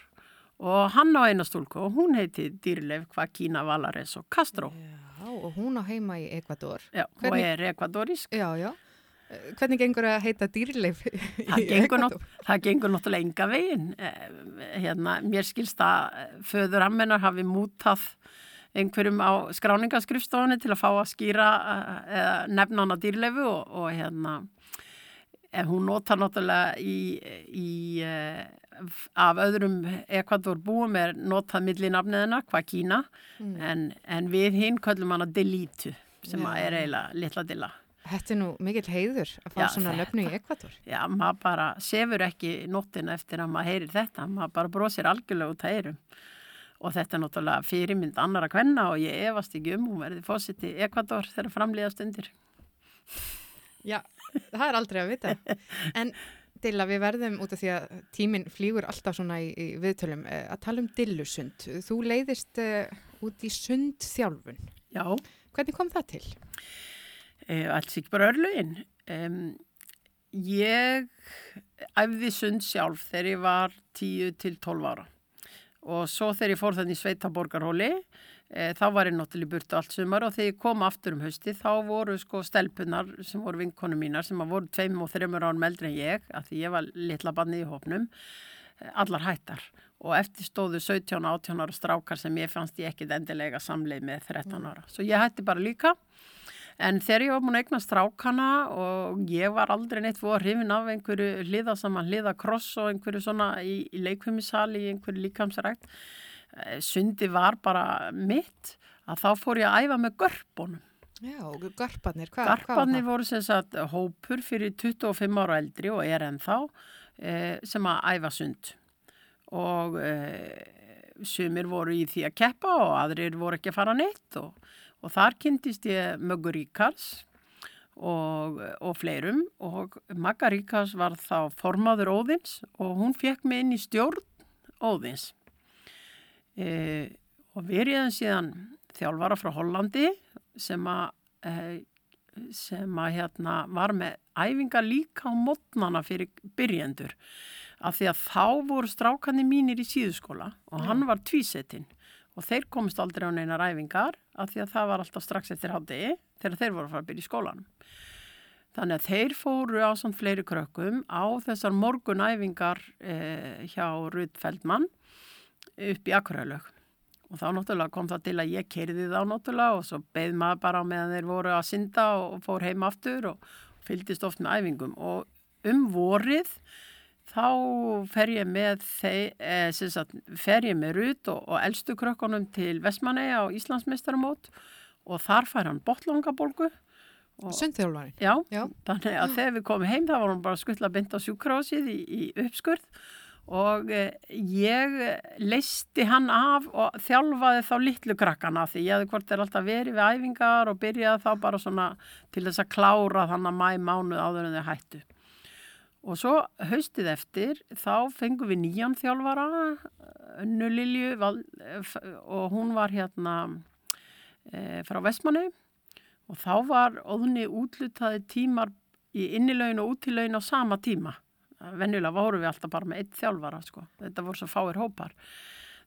og hann á eina stúlku og hún heiti dýrleif Kvakína Valares og Castro Já, og hún á heima í Ekvador. Já, Hvernig- er ekvadorísk Já, já. Eh, Hvernig gengur að heita dýrleif í nátt, Ekvador? það gengur náttúrulega enga veginn. Eh, Hérna, mér skilst að eh, föður ammenar hafi mútað einhverjum á skráningaskrifstofunni til að fá að skýra eh, nefna hana dýrleifu og, og hérna en hún nota náttúrulega í, í eh, af öðrum Ekvator búum er notað milli nafniðina, hvað Kína Mm. en, en við hinn köllum hana Delitu sem Já. að er eiginlega litla dilla. Þetta er nú mikill heiður að fá Já, svona þetta- löfnu í Ekvador. Já, maður bara sefur ekki nóttina eftir að maður heyrir þetta, maður bara brosir algjörlega út að heyrum. Og þetta er náttúrulega fyrirmynd annara kvenna og ég efast ekki um, hún verði fósitt í Ekvador þegar framlýða stundir. Já, það er aldrei að vita. En Dilla, við verðum út af því að tíminn flýgur alltaf svona í, í viðtölum eh, að tala um dillusund. Þú leiðist uh, út í sundþjálfun. Já, Hvernig kom það til? e, alls ekki bara örlögin. Um, ég æfði sund sjálf þegar ég var 10 til 12 ára. Og svo þegar ég fór þannig í Sveitaborgarhóli, e, þá var ég náttúrulega burtu allt sumar og þegar ég kom aftur um hausti þá voru sko stelpunar sem voru vinkonu mínar sem að voru tveim og þreymur árum eldri en ég, af því ég var litla banni í hópnum, e, allar hættar. Og eftir stóðu 17-18 ára strákar sem ég fannst ég ekkit endilega samleið með 13 ára. Svo ég hætti bara líka. En þegar ég var múin að eigna strákana og ég var aldrei neitt að hrifin af einhverju hliða saman hliða kross og einhverju svona í, í leikfumisali, í einhverju líkamsrækt, eh, sundi var bara mitt að þá fór ég að æfa með görpunum. Já, og garparnir, hvað, Garparnir voru sem sagt hópur fyrir 25 ára eldri og er ennþá eh, sem að æfa sund. Og eh, sumir voru í því að keppa og aðrir voru ekki að fara neitt og, og þar kynntist ég Möggur Ríkars og, og fleirum. Og Magga Ríkars var þá formaður Óðins og hún fekk mig inn í stjórn Óðins e, og við erum síðan þjálfara frá Hollandi sem að e, sem að hérna var með æfingar líka á mótnana fyrir byrjendur af því að þá voru strákandi mínir í síðuskóla og hann var tvísettinn og þeir komist aldrei á neinar æfingar af því að það var alltaf strax eftir haldegi þegar þeir voru að fara að byrja í skólanum. Þannig að þeir fóru á samt fleiri krökkum á þessar morgunæfingar eh, hjá Rudd Feldmann upp í Akurælög. Og þá náttúrulega kom það til að ég kerði þá náttúrulega og svo beð maður bara meðan þeir voru að synda og fór heim aftur og fylgdist oft með æfingum og um vorið þá fer ég með þeir, eh, sagt, fer ég með Rut og, og elstu krökkunum til Vestmanneia á Íslandsmeistaramót og þar fær hann botlangabólgu Sundþjálfari. Já, Já. þannig að þegar við komum heim þá var hann bara skuttla beint á sjúkrásið í, í uppskurð og eh, ég leisti hann af og þjálfaði þá litlu krakkana því ég hefði hvort er alltaf verið við æfingar og byrjaði þá bara svona til þess að klára þannig að mæ mánuð áður en þau hættu. Og svo haustið eftir þá fengum við nýjan þjálfara, Önnu Lilju f- og hún var hérna e, frá Vestmannu og þá var óðni útlutaði tímar í innilaun og útilaun á sama tíma. Venjulega voru við alltaf bara með eitt þjálfara, sko. Þetta voru svo fáir hópar.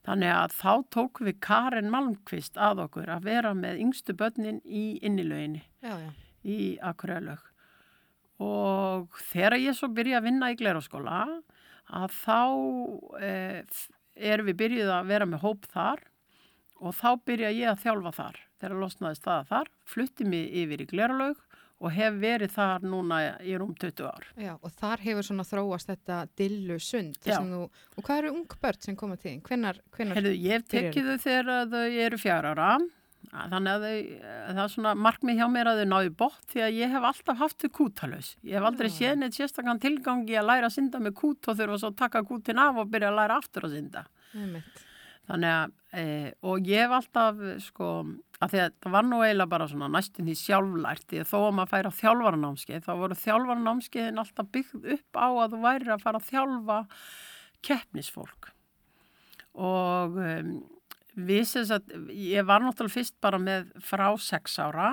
Þannig að þá tók við Karen Malmqvist að okkur að vera með yngstu börnin í já. í Akureylaug. Og þegar ég svo byrja að vinna í Gleráskóla að þá eh, erum við byrjuð að vera með hóp þar og þá byrja ég að þjálfa þar. Þegar losnaði staða þar, flutti mig yfir í Glerálaug og hef verið þar núna í rúm 20 ár. Já, og þar hefur svona þróast þetta dillu sund. Þú, og hvað eru ung börn sem koma til þín? Hvenær, hvenær? Heyrðu, ég tekið þau þegar þau eru fjár ára. Þannig að þau, það er svona markmið hjá mér að þau náðu bótt því að ég hef alltaf haft þau kútalös. Ég hef aldrei séð neitt sérstakann tilgangi að læra að synda með kút og þurfa svo að taka kútin af og byrja að læra aftur að synda. Þannig að, e, og ég hef alltaf, sko, að því að það var nú eiginlega bara svona næstum því sjálflært, því að þó að maður færi á þjálfaranámskeið, þá voru þjálfaranámskeiðin alltaf byggð upp á að þú væri að fara að þjálfa keppnisfólk. Og um, við sem sagt, ég var náttúrulega fyrst bara með frá sex ára,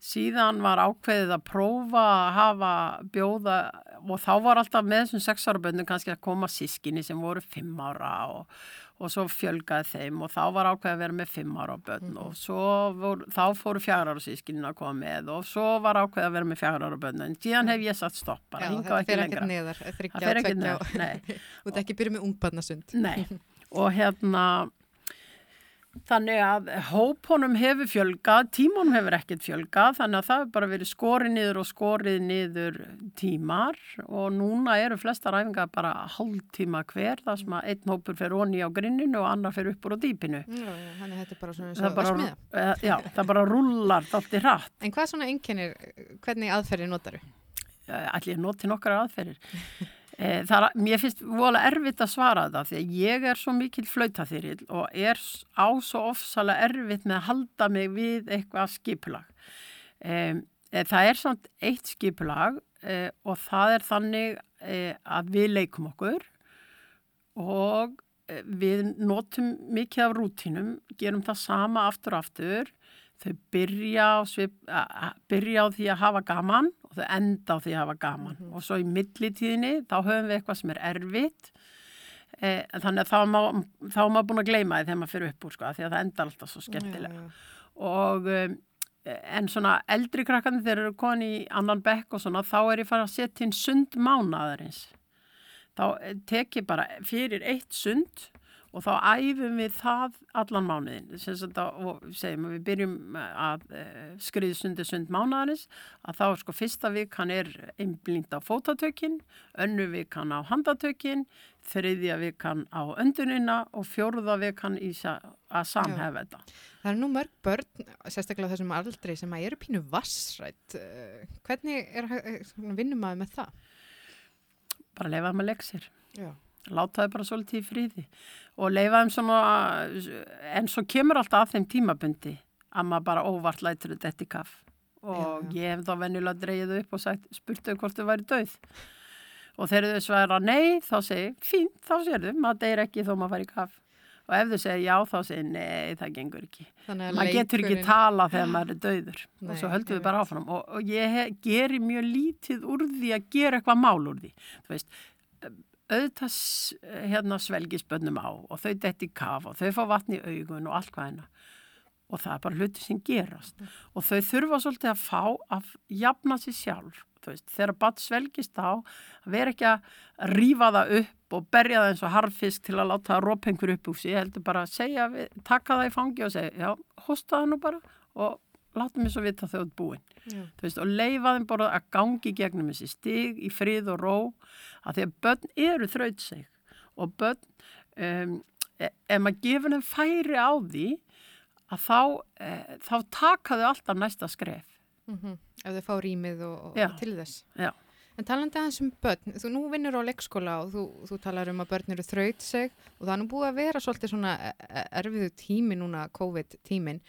síðan var ákveðið að prófa að hafa bjóða og þá var alltaf með þessum sex ára bönnum kannski að koma sískinni sem voru fimm ára og, og svo fjölgaði þeim og þá var ákveðið að vera með fimm ára bönn og svo vor, þá fóru fjara ára sískinni að koma með og svo var ákveðið að vera með fjara ára bönn en síðan hef ég satt stopp bara, hingað og ekki lengra. ekkert neðar. Það fer ekkert neðar, nei. og þetta ekki byrja með ungbarnasund. Nei, og hérna þannig að hópunum hefur fjölgað, tímunum hefur ekkert fjölgað, þannig að það hefur bara verið skorið niður og skorið niður tímar og núna eru flestar æfingar bara hálftíma hver, þar sem að einn hópur fer onni á grinninu og annar fer upp úr á dýpinu. Já, þannig að þetta er bara svona eins Það og bara, ösmiða. eh, já, það bara rullar allt í hratt. En hvað svona einkennir, hvernig aðferði notaru? allir ég noti nokkra aðferðir. Eh, Það er, mér finnst vola erfitt að svara þetta því að ég er svo mikill flautaþyrill og er á svo ofsalega erfitt með að halda mig við eitthvað skipulag. Um, það er samt eitt skipulag eh, og það er þannig eh, að við leikum okkur og eh, við notum mikið af rútínum, gerum það sama aftur og aftur. Þau byrja á, svip, byrja á því að hafa gaman og þau enda á því að hafa gaman. Og svo í millitíðinni þá höfum við eitthvað sem er erfitt. Eh, þannig að þá maður, þá maður búin að gleyma því þegar maður fyrir upp úr sko, því að það endar alltaf svo skemmtilega. Já, já. Og um, en svona eldri krakkandi þegar eru koni í annan bekk og svona þá er ég farið að setja inn sund mánaðarins. Þá eh, tek ég bara fyrir eitt sund og þá æfum við það allan mánuðin. Að, og segjum að við byrjum að uh, skriði sundi sund mánaðarins að þá sko fyrsta vikan er einblínt á fótatökin, önnu vikan á handatökin, þriðja vikan á öndunina og fjórða vikan í að samhefa þetta. Það eru nú mörg börn, sérstaklega þessum aldrei, sem að eru pínu vassrætt. Eh, Hvernig er, eh, vinnum maður með það? Bara leifa þeim að leggja sér. Já. Láta þau bara svolítið í fríði og leifa þeim svona en svo kemur alltaf að þeim tímabundi að maður bara óvart lætur þetta í kaff og Já, ég hef þá venjulega dreigið upp og sagt, spurt þau hvort þau væri döið og þegar þau svara nei þá segi, fínt, þá sérðu maður deyr ekki þó maður fær í kaff og ef þau segja já þá segi nei, það gengur ekki. Maður getur ekki leikurinn- tala þegar maður er döður Nei, og svo höldum við bara áfram. Og, og ég he, geri mjög lítið úr því að gera eitthvað mál úr því. Veist, auðvitað hérna svelgisbönnum á og þau detti í kaf og þau fá vatn í augun og allt hvað hérna og það er bara hluti sem gerast. Og þau þurfa svolítið að fá að jafna sér sjálf veist, þegar badd svelgist á vera ekki að rífa það upp og berja það eins og harfisk til að láta rópengur upp úr sig, ég heldur bara að segja, taka það í fangi og segja, já, hosta það nú bara og láta mig svo vita þú ert búin. Veist, og leifa þeim bara að gangi gegnum þessi stig í frið og ró að því að börn eru þrautseg og börn, um, ef maður gefur þeim færi á því að þá, e, þá taka þau alltaf næsta skref. Mhm. Ef þau fá rýmið og, og Já. til þess. Já. En talandi aðeins um börn, þú nú vinnur á leikskóla og þú, þú talar um að börn eru þraut seg og það er nú búið að vera svolítið svona e- e- erfiðu tími núna, COVID-tímin.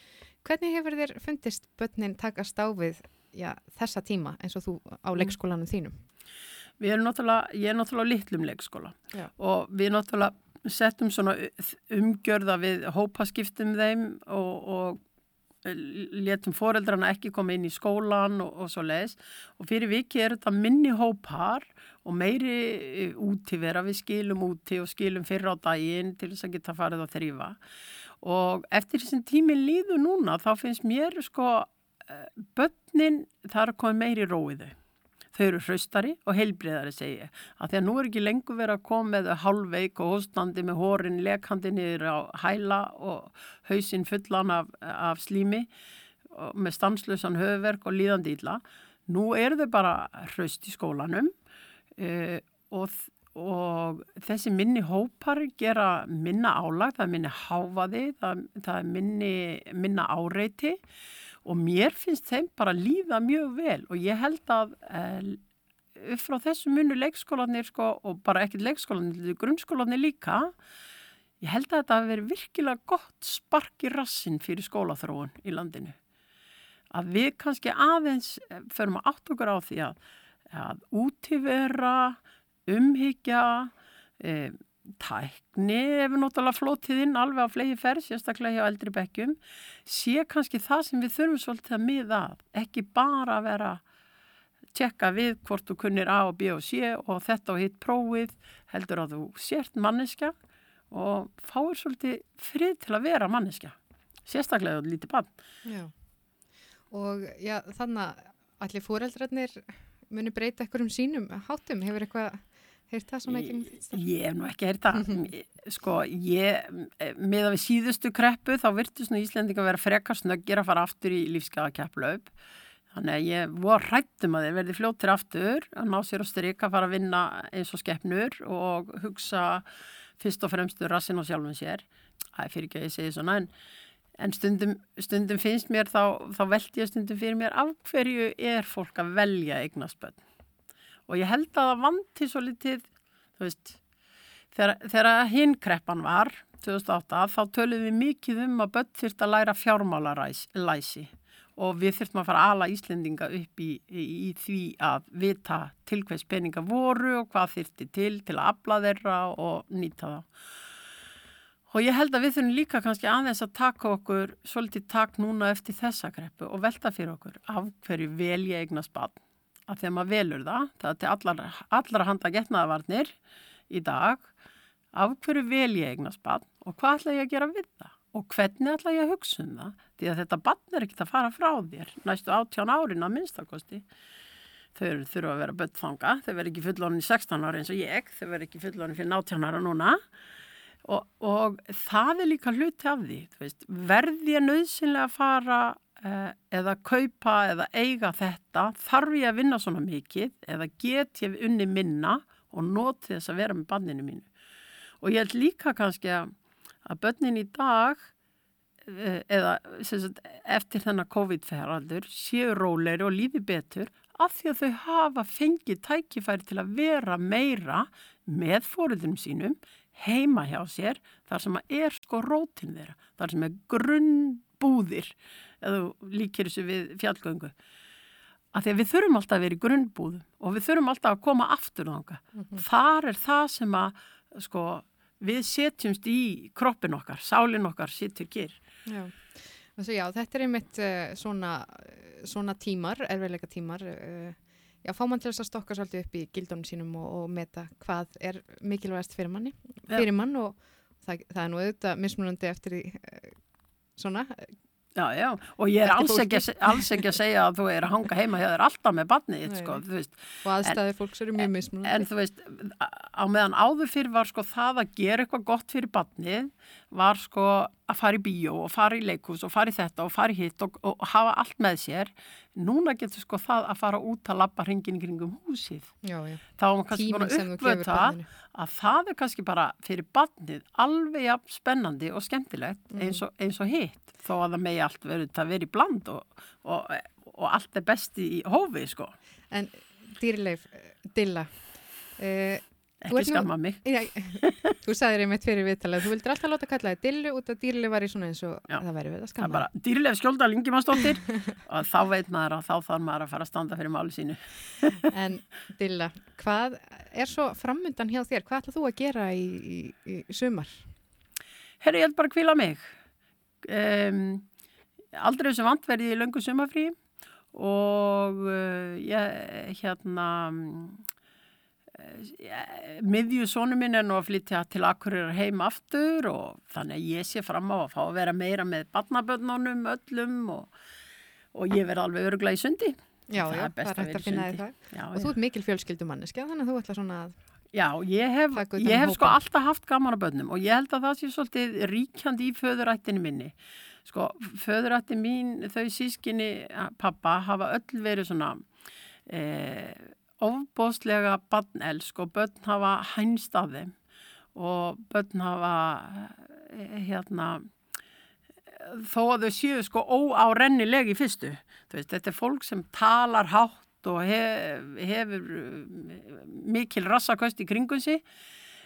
Hvernig hefur þér fundist börnin takast á við já, þessa tíma eins og þú á leikskólanum þínum? Við erum náttúrulega, ég er náttúrulega á litlum leikskóla Já. og við náttúrulega settum svona umgjörða við hópaskiptum þeim og, og letum foreldrana ekki koma inn í skólan og, og svo leiðis og fyrir viki er þetta minni hópar og meiri eh, útivera við skilum úti og skilum fyrir á daginn til þess að geta farið að þrýfa og eftir þessum tími líðu núna þá finnst mér sko eh, börnin það er að koma meiri róið þau eru hraustari og heilbriðari segi ég. Að því að nú er ekki lengur verið að koma með hálfveik og hóstandi með hórin lekandi niður á hæla og hausinn fullan af, af slími með stanslösan höfverk og líðandi illa. Nú eru þau bara hraust í skólanum uh, og, og þessi minni hópar gera minna álag, það er minni háfaði, það, það er minni, minna áreiti. Og mér finnst þeim bara líða mjög vel. Og ég held að eh, upp frá þessu munu leikskólanir sko, og bara ekkert leikskólanir, grunnskólanir líka ég held að þetta verið virkilega gott spark í rassin fyrir skólaþróun í landinu. Að við kannski aðeins eh, förum að átt okkur á því að, að útivera umhyggja eh, tækni hefur náttúrulega flótið inn alveg á flegi ferð, sérstaklega hjá eldri bekkjum, sé kannski það sem við þurfum svolítið að miða ekki bara að vera tjekka við hvort þú kunnir A og B og C og þetta og hitt prófið, heldur að þú sért manneska og fáir svolítið frið til að vera manneska, sérstaklega lítið bann. Já. Og já, þannig að allir fóreldrarnir muni breyta ekkur um sínum hátum, hefur eitthvað heyrt það svona ekki? Ég hef nú ekki heyrt það. Sko, ég, með að við síðustu kreppu þá virtust nú Íslendinga vera frekar snöggir að fara aftur í lífskeiðakepplaup. Þannig að ég var hrættum að þeir verði fljóttir aftur að ná sér á stryk að fara að vinna eins og skeppnur og hugsa fyrst og fremst um rassin og sjálfum sér. Það er fyrir ekki að ég segi svona en, en stundum, stundum finnst mér þá, þá veldi ég stundum fyrir mér af hverju er fólk að velja eignasbönn og ég held að það vanti svo litið, þú veist, þegar, þegar hinn kreppan var, 2008, þá töluðum við mikið um að börn þurft að læra fjármálalæsi og við þurftum að fara ala Íslendinga upp í, í, í því að vita til hvers peninga voru og hvað þurfti til til að afla þeirra og nýta það. Og ég held að við þurfum líka kannski aðeins að taka okkur svolítið takk núna eftir þessa kreppu og velta fyrir okkur af hverju vel ég eignast barn að þegar maður velur það, það er til allar, allar handa getnaðavarnir í dag, af hverju vel ég eignast barn og hvað ætla ég að gera við það? Og hvernig ætla ég að hugsa um það, því að þetta barn er ekkert að fara frá þér næstu áttján árin að minnstakosti. Þau þurfa að vera böttfanga, þau verður ekki fullorinn í 16 ári eins og ég, þau verður ekki fullorinn fyrir 18 ára núna. Og, og það er líka hluti af því, veist, verði ég nöðsynlega að fara eða kaupa eða eiga þetta þarf ég að vinna svona mikið eða get ég unni minna og noti þess að vera með banninu mínu? Og ég held líka kannski að, að bönnin í dag eh, eða sagt, eftir þennan COVID-feraldur séu róleiri og lífi betur af því að þau hafa fengið tækifæri til að vera meira með fóruðum sínum heima hjá sér þar sem að er sko rótin þeirra, þar sem er grunnbúðir eða líkir þessu við fjallgöngu að því að við þurfum alltaf að vera í grunnbúðum og við þurfum alltaf að koma aftur þanga. Mm -hmm. Þar er það sem að sko, við setjumst í kroppin okkar, sálin okkar sittur kýr. Já. já, þetta er einmitt uh, svona, svona tímar, erfiðleika tímar uh, já, fá mann til þess að stokka svolítið upp í gildunum sínum og, og meta hvað er mikilvægast fyrir manni, fyrir mann og það, það er nú auðvitað mismunandi eftir því uh, svona Já, já, og ég er alls ekki, alls ekki að segja að þú er að hanga heima hjá þér alltaf með barnið, sko, þú veist. Og aðstæði fólks eru mjög mismunandi. En þú veist, á meðan áður fyrir var sko það að gera eitthvað gott fyrir barnið var sko að fara í bíó og fara í leikus og fara í þetta og fara í hitt og, og hafa allt með sér. Núna getur sko það að fara út að lappa hringin kringum húsið. Já, já. Þá er maður kannski gefur uppvöta að það er kannski bara fyrir barnið alveg jafn spennandi og skemmtilegt Mhm. eins, og, eins og hitt. Þó að það megi allt verið það verið í bland og, og, og allt er besti í hófi sko. En dýrleif, Dilla, uh, Ekki skamma mig. Já, þú sagðir einmitt fyrir viðtalið, þú vildir alltaf láta kalla þið dillu út að dýrli var í svona eins og Já. það væri við að Það er skamma. bara dýrlega skjólda Lingimannsdóttir og þá veit maður að þá þarf maður að fara að standa fyrir máli sínu. En dilla, hvað er svo framundan hjá þér? Hvað ætlað þú að gera í, í, í sumar? Herri, ég held bara að kvíla mig. Um, aldrei sem vant verði í löngu sumafrí og uh, ég hérna miðju sónu minn er nú að flytja til Akureyrar heim aftur og þannig að ég sé fram á að fá að vera meira með barnabönnunum öllum og, og ég verð alveg öruglega í sundi. Já, Það já, er best að vera í sundi. Já, Og já. þú ert mikil fjölskyldumanniski, þannig að þú ætla svona að... Já, ég hef, utan ég um hef sko alltaf haft gaman að bönnum og ég held að það sé svolítið ríkjandi í föðurættinu minni. Sko, föðurætti mín, þau sískinni pappa hafa öll verið svona eh, ofbóðslega bannelsk og bönn hafa hænst af þeim. Og bönn hafa eh, hérna þó að þau séu sko óárennilegi í fyrstu. Veist, þetta er fólk sem talar hátt og hef, hefur uh, mikil rassaköst í kringum sig.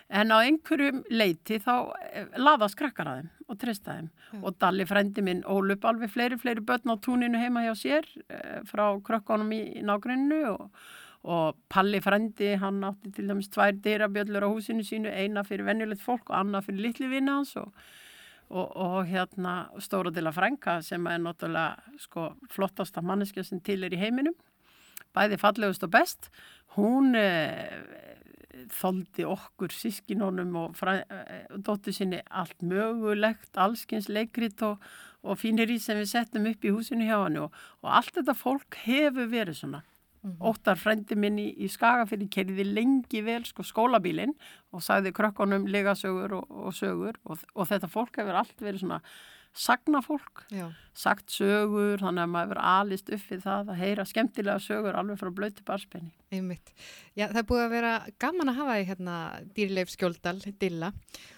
En á einhverjum leiti þá eh, laðast krakkar að þeim og treysta þeim. Og Dalli frendi minn ól upp alveg fleiri, fleiri börn á túninu heima hjá sér eh, frá krökkunum í, í nágrunnu og, og Palli frendi hann átti til dæmis tvær dyrabjöllur á húsinu sínu, eina fyrir venjulegt fólk og annað fyrir litli vinna hans og og, og hérna Stóra Dila Frænka sem er náttúrulega sko flottasta manneskja sem til er í heiminum. Bæði fallegust og best. Hún eh, þoldi okkur sískinónum og eh, dóttur sinni allt mögulegt, allskins leikrit og, og fínir í sem við settum upp í húsinu hjá hann og allt þetta fólk hefur verið svona Óttar frendi minn í, í Skagafyrði kerði lengi vel sko skólabílinn og sagði krökkunum legasögur og, og sögur og, og þetta fólk hefur allt verið svona sagnafólk, Já, sagt sögur, þannig að maður hefur alist upp við það að heyra skemmtilega sögur alveg frá blöyti barspenni. einmitt. Já, það er búið að vera gaman að hafa því hérna dýrleif skjóldal, Dilla.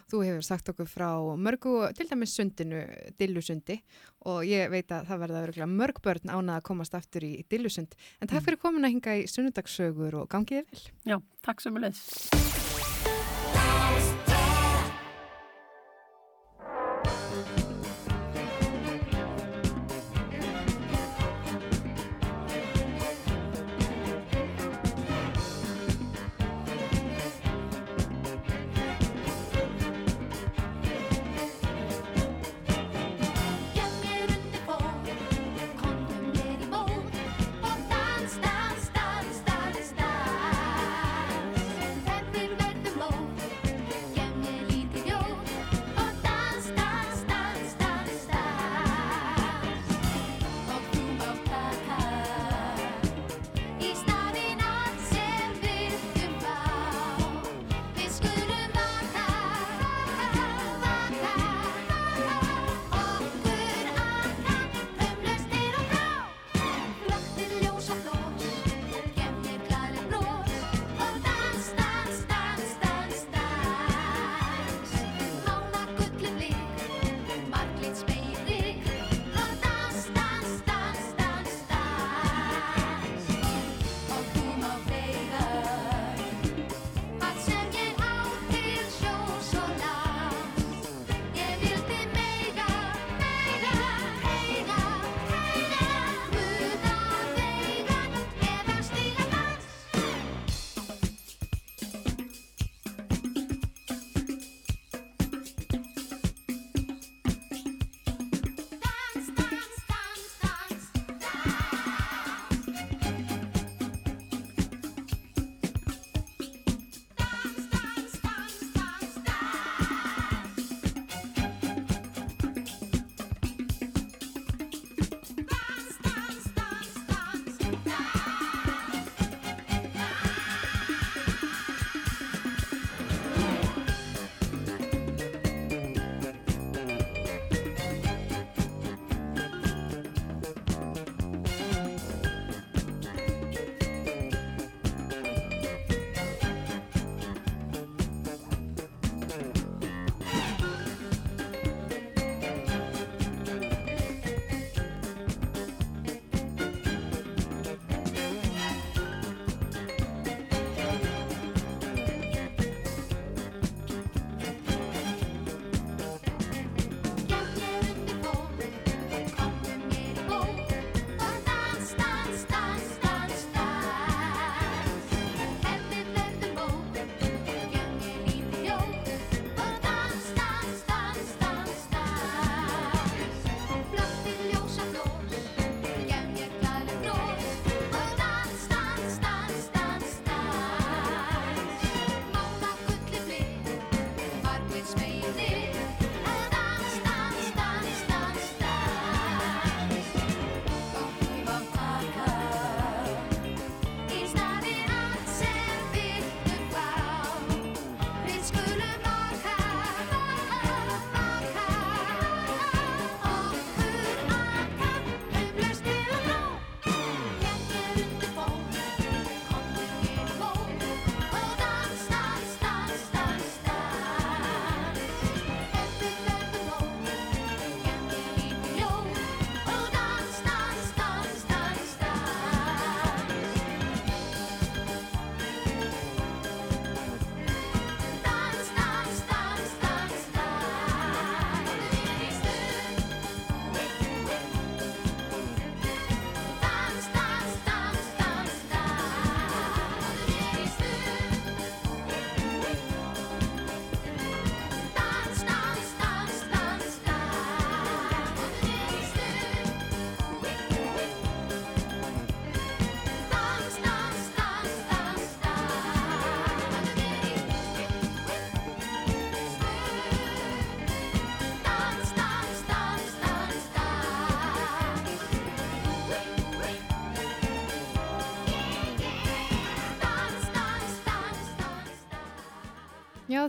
Þú hefur sagt okkur frá mörgu, til dæmis sundinu, Dillusundi og ég veit að það verða öruglega mörg börn ánað að komast aftur í Dillusund. En takk fyrir komin að hinga í sunnudagssögur og gangið þér vel. Já, takk sem er leys.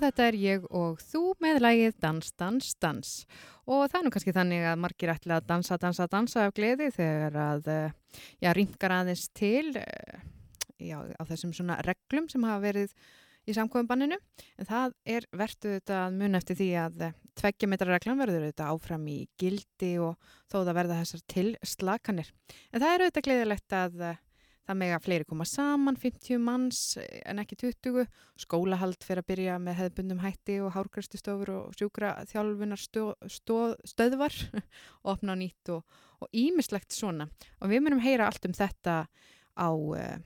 Þetta er ég og þú með lægið Dans, Dans, Dans. Og það er nú kannski þannig að margir ætla að dansa, dansa, dansa af gleði þegar að, eh, já, ringar aðeins til, eh, já, á þessum svona reglum sem hafa verið í samkvæmbanninu. En það er verðtu þetta að muna eftir því að eh, tveggja metra reglan verður þetta áfram í gildi og þó það verða þessar tilslakanir. En það er auðvitað gleðilegt að það mega fleiri koma saman, 50 manns en ekki 20, skólahald fyrir að byrja með hefðbundum hætti og hárkræstustofur og sjúkra þjálfunar stöðvar og opna á nýtt og ímislegt svona. Og við munum heyra allt um þetta á uh,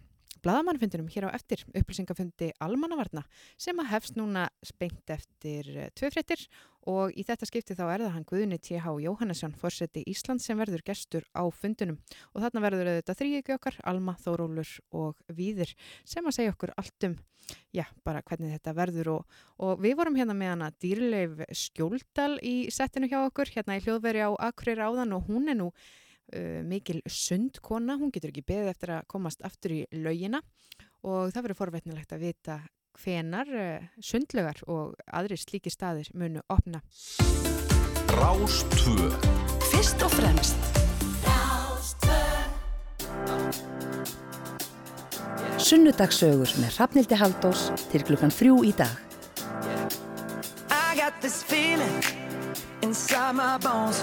bladamannfundinum hér á eftir upplýsingafundi Almannavarna sem að hefst núna spengt eftir uh, tvö fréttir og í þetta skipti þá er það hann Guðni T.H. Jóhannesson, fórseti Ísland sem verður gestur á fundinum og þarna verður þetta þrýjöki okkar, Alma, Þórólur og Víðir sem að segja okkur allt um, já, bara hvernig þetta verður og, og við vorum hérna með hana Dýrleif Skjóldal í settinu hjá okkur, hérna í hljóðveri á Akureyri áðan og hún er nú uh, mikil sundkona, hún getur ekki beðið eftir að komast aftur í laugina og það verður forvetnilegt að vita hvenar uh, sundlögar og aðri slíki staðir munu opna. Rástvö Fyrst og fremst Sunnudagsögur með Hrafnildi Haldós til klukkan þrjú í dag. I got this feeling inside my bones.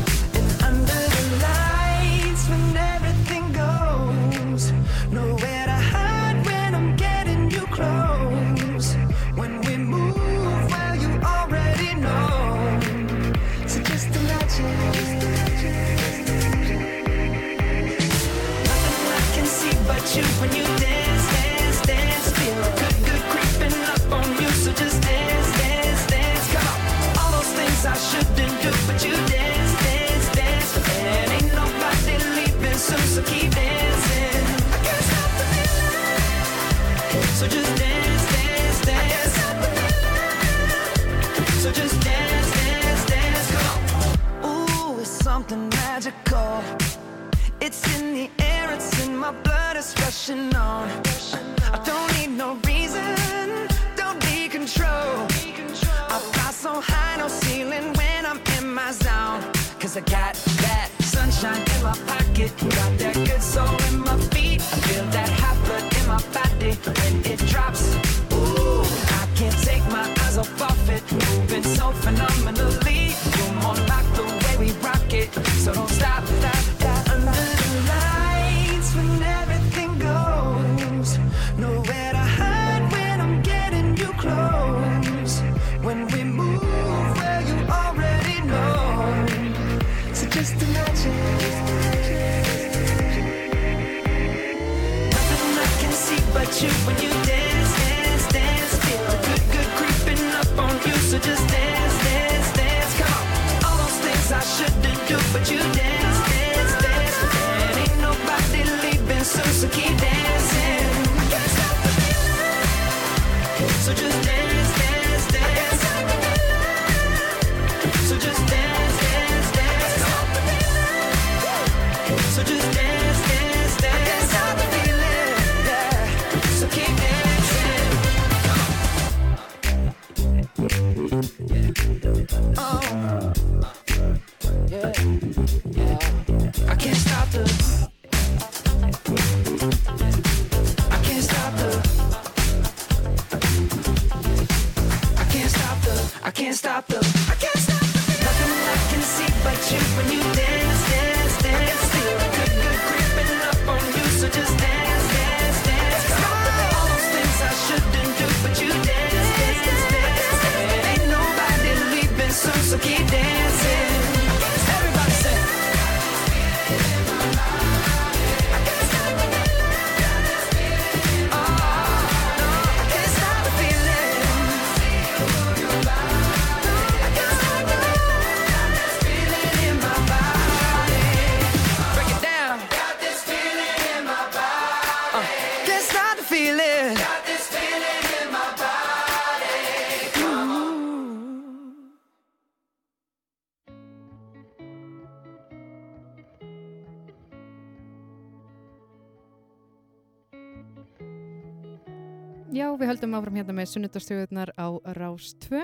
Við höldum áfram hérna með sunnudastöðunar á Rás 2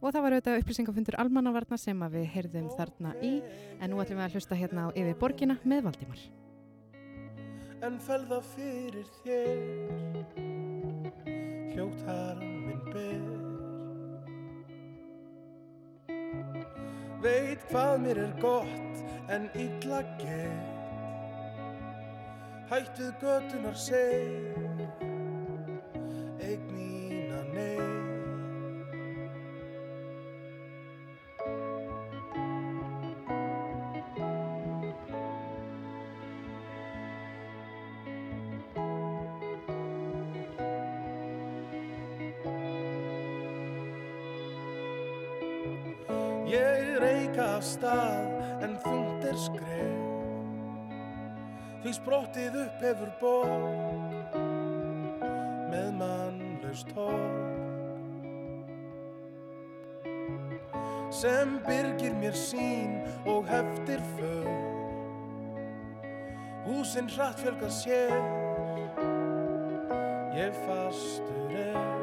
og það var auðvitað upplýsingafundur almannavarna sem við heyrðum þarna í. En nú ætlum við að hlusta hérna á yfir borgina með Valdimar. en felða fyrir þér hljótt harminn ber. Veit hvað mér er gott en illa gett hætt við götunar seg eign mín að ney Ég reyka af stað en þund er skref. Því spróttið upp hefur bóð horg sem byrgir mér sín og heftir för. Húsinn hratt fjölga sér. Ég fastur er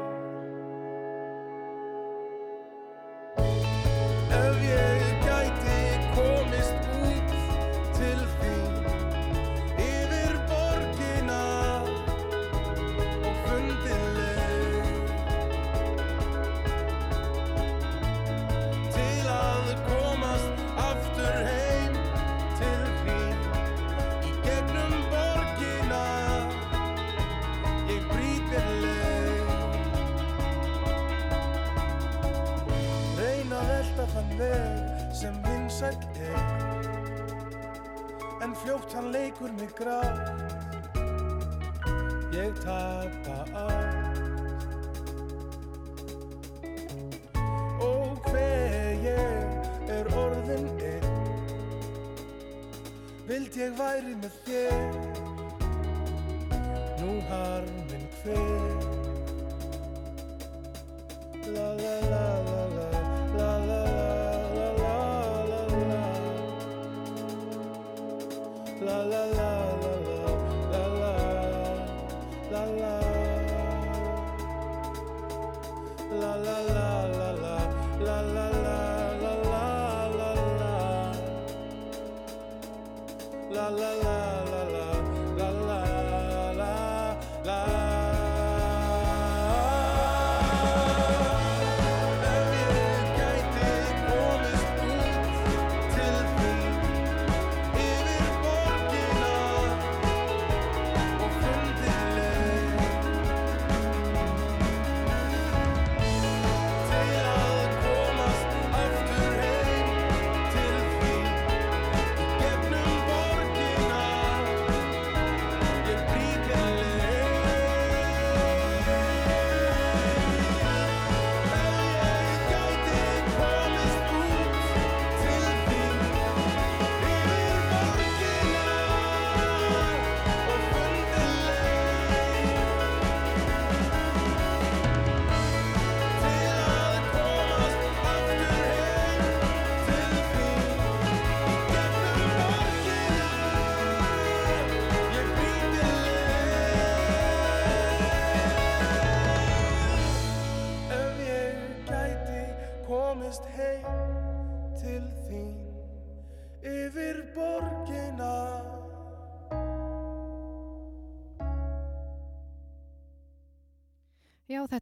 vild ég væri með þér Nú harminn hver La la la la la La la la la la la La la la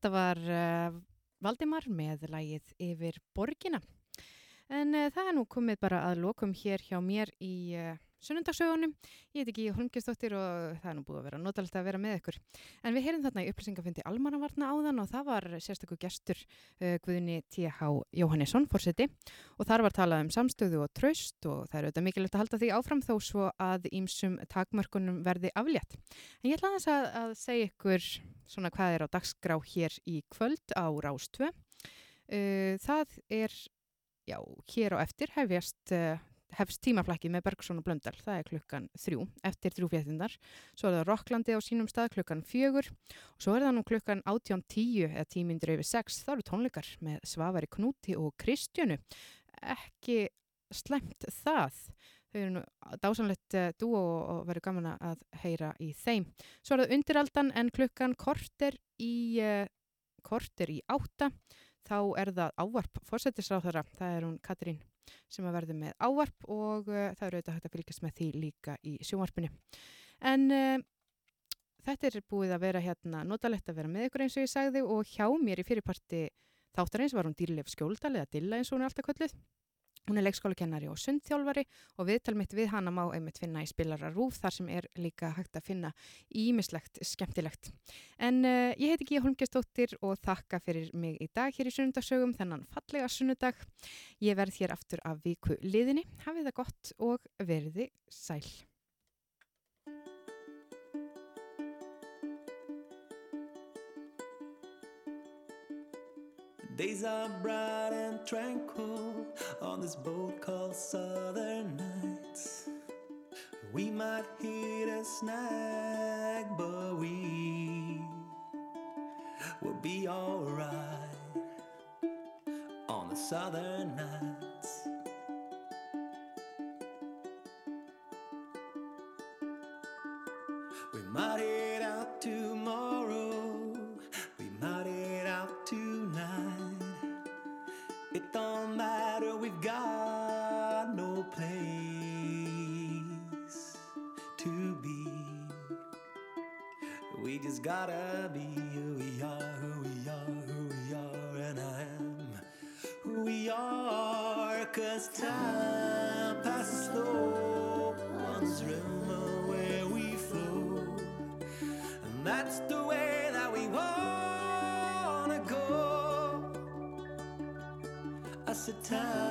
þetta var uh, Valdimar með lagið yfir borgina. En uh, það er nú komið bara að lokum hér hjá mér í uh, sunnundagsögunum. Ég heit ekki Holmgjörnsdóttir og það er nú búið að vera notalegt að vera með ykkur. En við heyrum þarna í upplýsingafundi almannavarna áðan og það var sérstakur gestur uh, Guðni T.H. Jóhannesson, fórseti. Og þar var talað um samstöðu og traust og það er auðvitað mikilvægt að halda því áfram þó svo að ímsum takmörkunum verði aflétt. En ég ætla aðeins að, að segja ykkur svona hvað er á dagskrá hér í kvöld á Rástvö. Uh, það er, já, hér á eftir hefjast, uh, hefst tímaflækki með Bergson og Blöndal, það er klukkan þrjú, eftir þrjúfjættindar. Svo er það Rokklandi á sínum stað klukkan fjögur og svo er það nú klukkan átján tíu eða tímyndur yfir sex, það eru tónleikar með Svavari Knúti og Kristjönu. Ekki slæmt það. Þau eru nú dásanlegt uh, dúo og, verður gaman að heyra í þeim. Svo er það undiraldan en klukkan korter í, uh, korter í átta. Þá er það ávarp fórsetisráþara. Það er hún Katrín sem að verður með ávarp og uh, það eru auðvitað hægt að fylgjast með því líka í sjónvarpinu. En uh, þetta er búið að vera hérna notalegt að vera með ykkur eins og ég sagði og hjá mér í fyrirparti þáttarins var hún Dýrleif Skjóldal eða Dilla eins og hún er alltaf kölluð. Hún er leikskólakennari og sundþjálfari og viðtal mitt við hana má einmitt finna í spilara rúf þar sem er líka hægt að finna ímislegt skemmtilegt. En uh, ég heiti Gíja Holmgjastóttir og þakka fyrir mig í dag hér í sunnundagsögum þennan fallega sunnudag. Ég verð hér aftur af viku liðinni. Hafið það gott og verði sæl. Days are bright and tranquil on this boat called Southern Nights. We might hit a snag, but we will be alright on the Southern Nights. Gotta be who we are, who we are, who we are, and I am who we are. Cause time passes slow on this river where we flow. And that's the way that we wanna go. I said time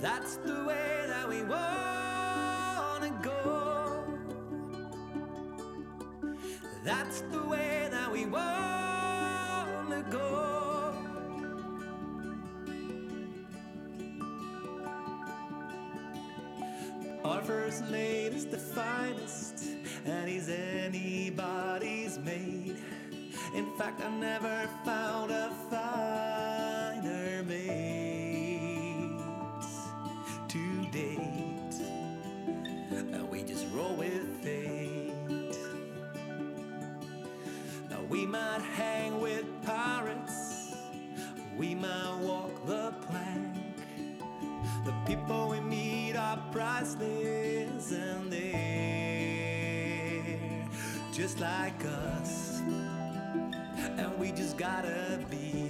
That's the way that we wanna go. That's the way that we wanna go. Our first late is the finest, and he's anybody's mate. In fact, I never found a we might hang with pirates, we might walk the plank. The people we meet are priceless and they're just like us. And we just gotta be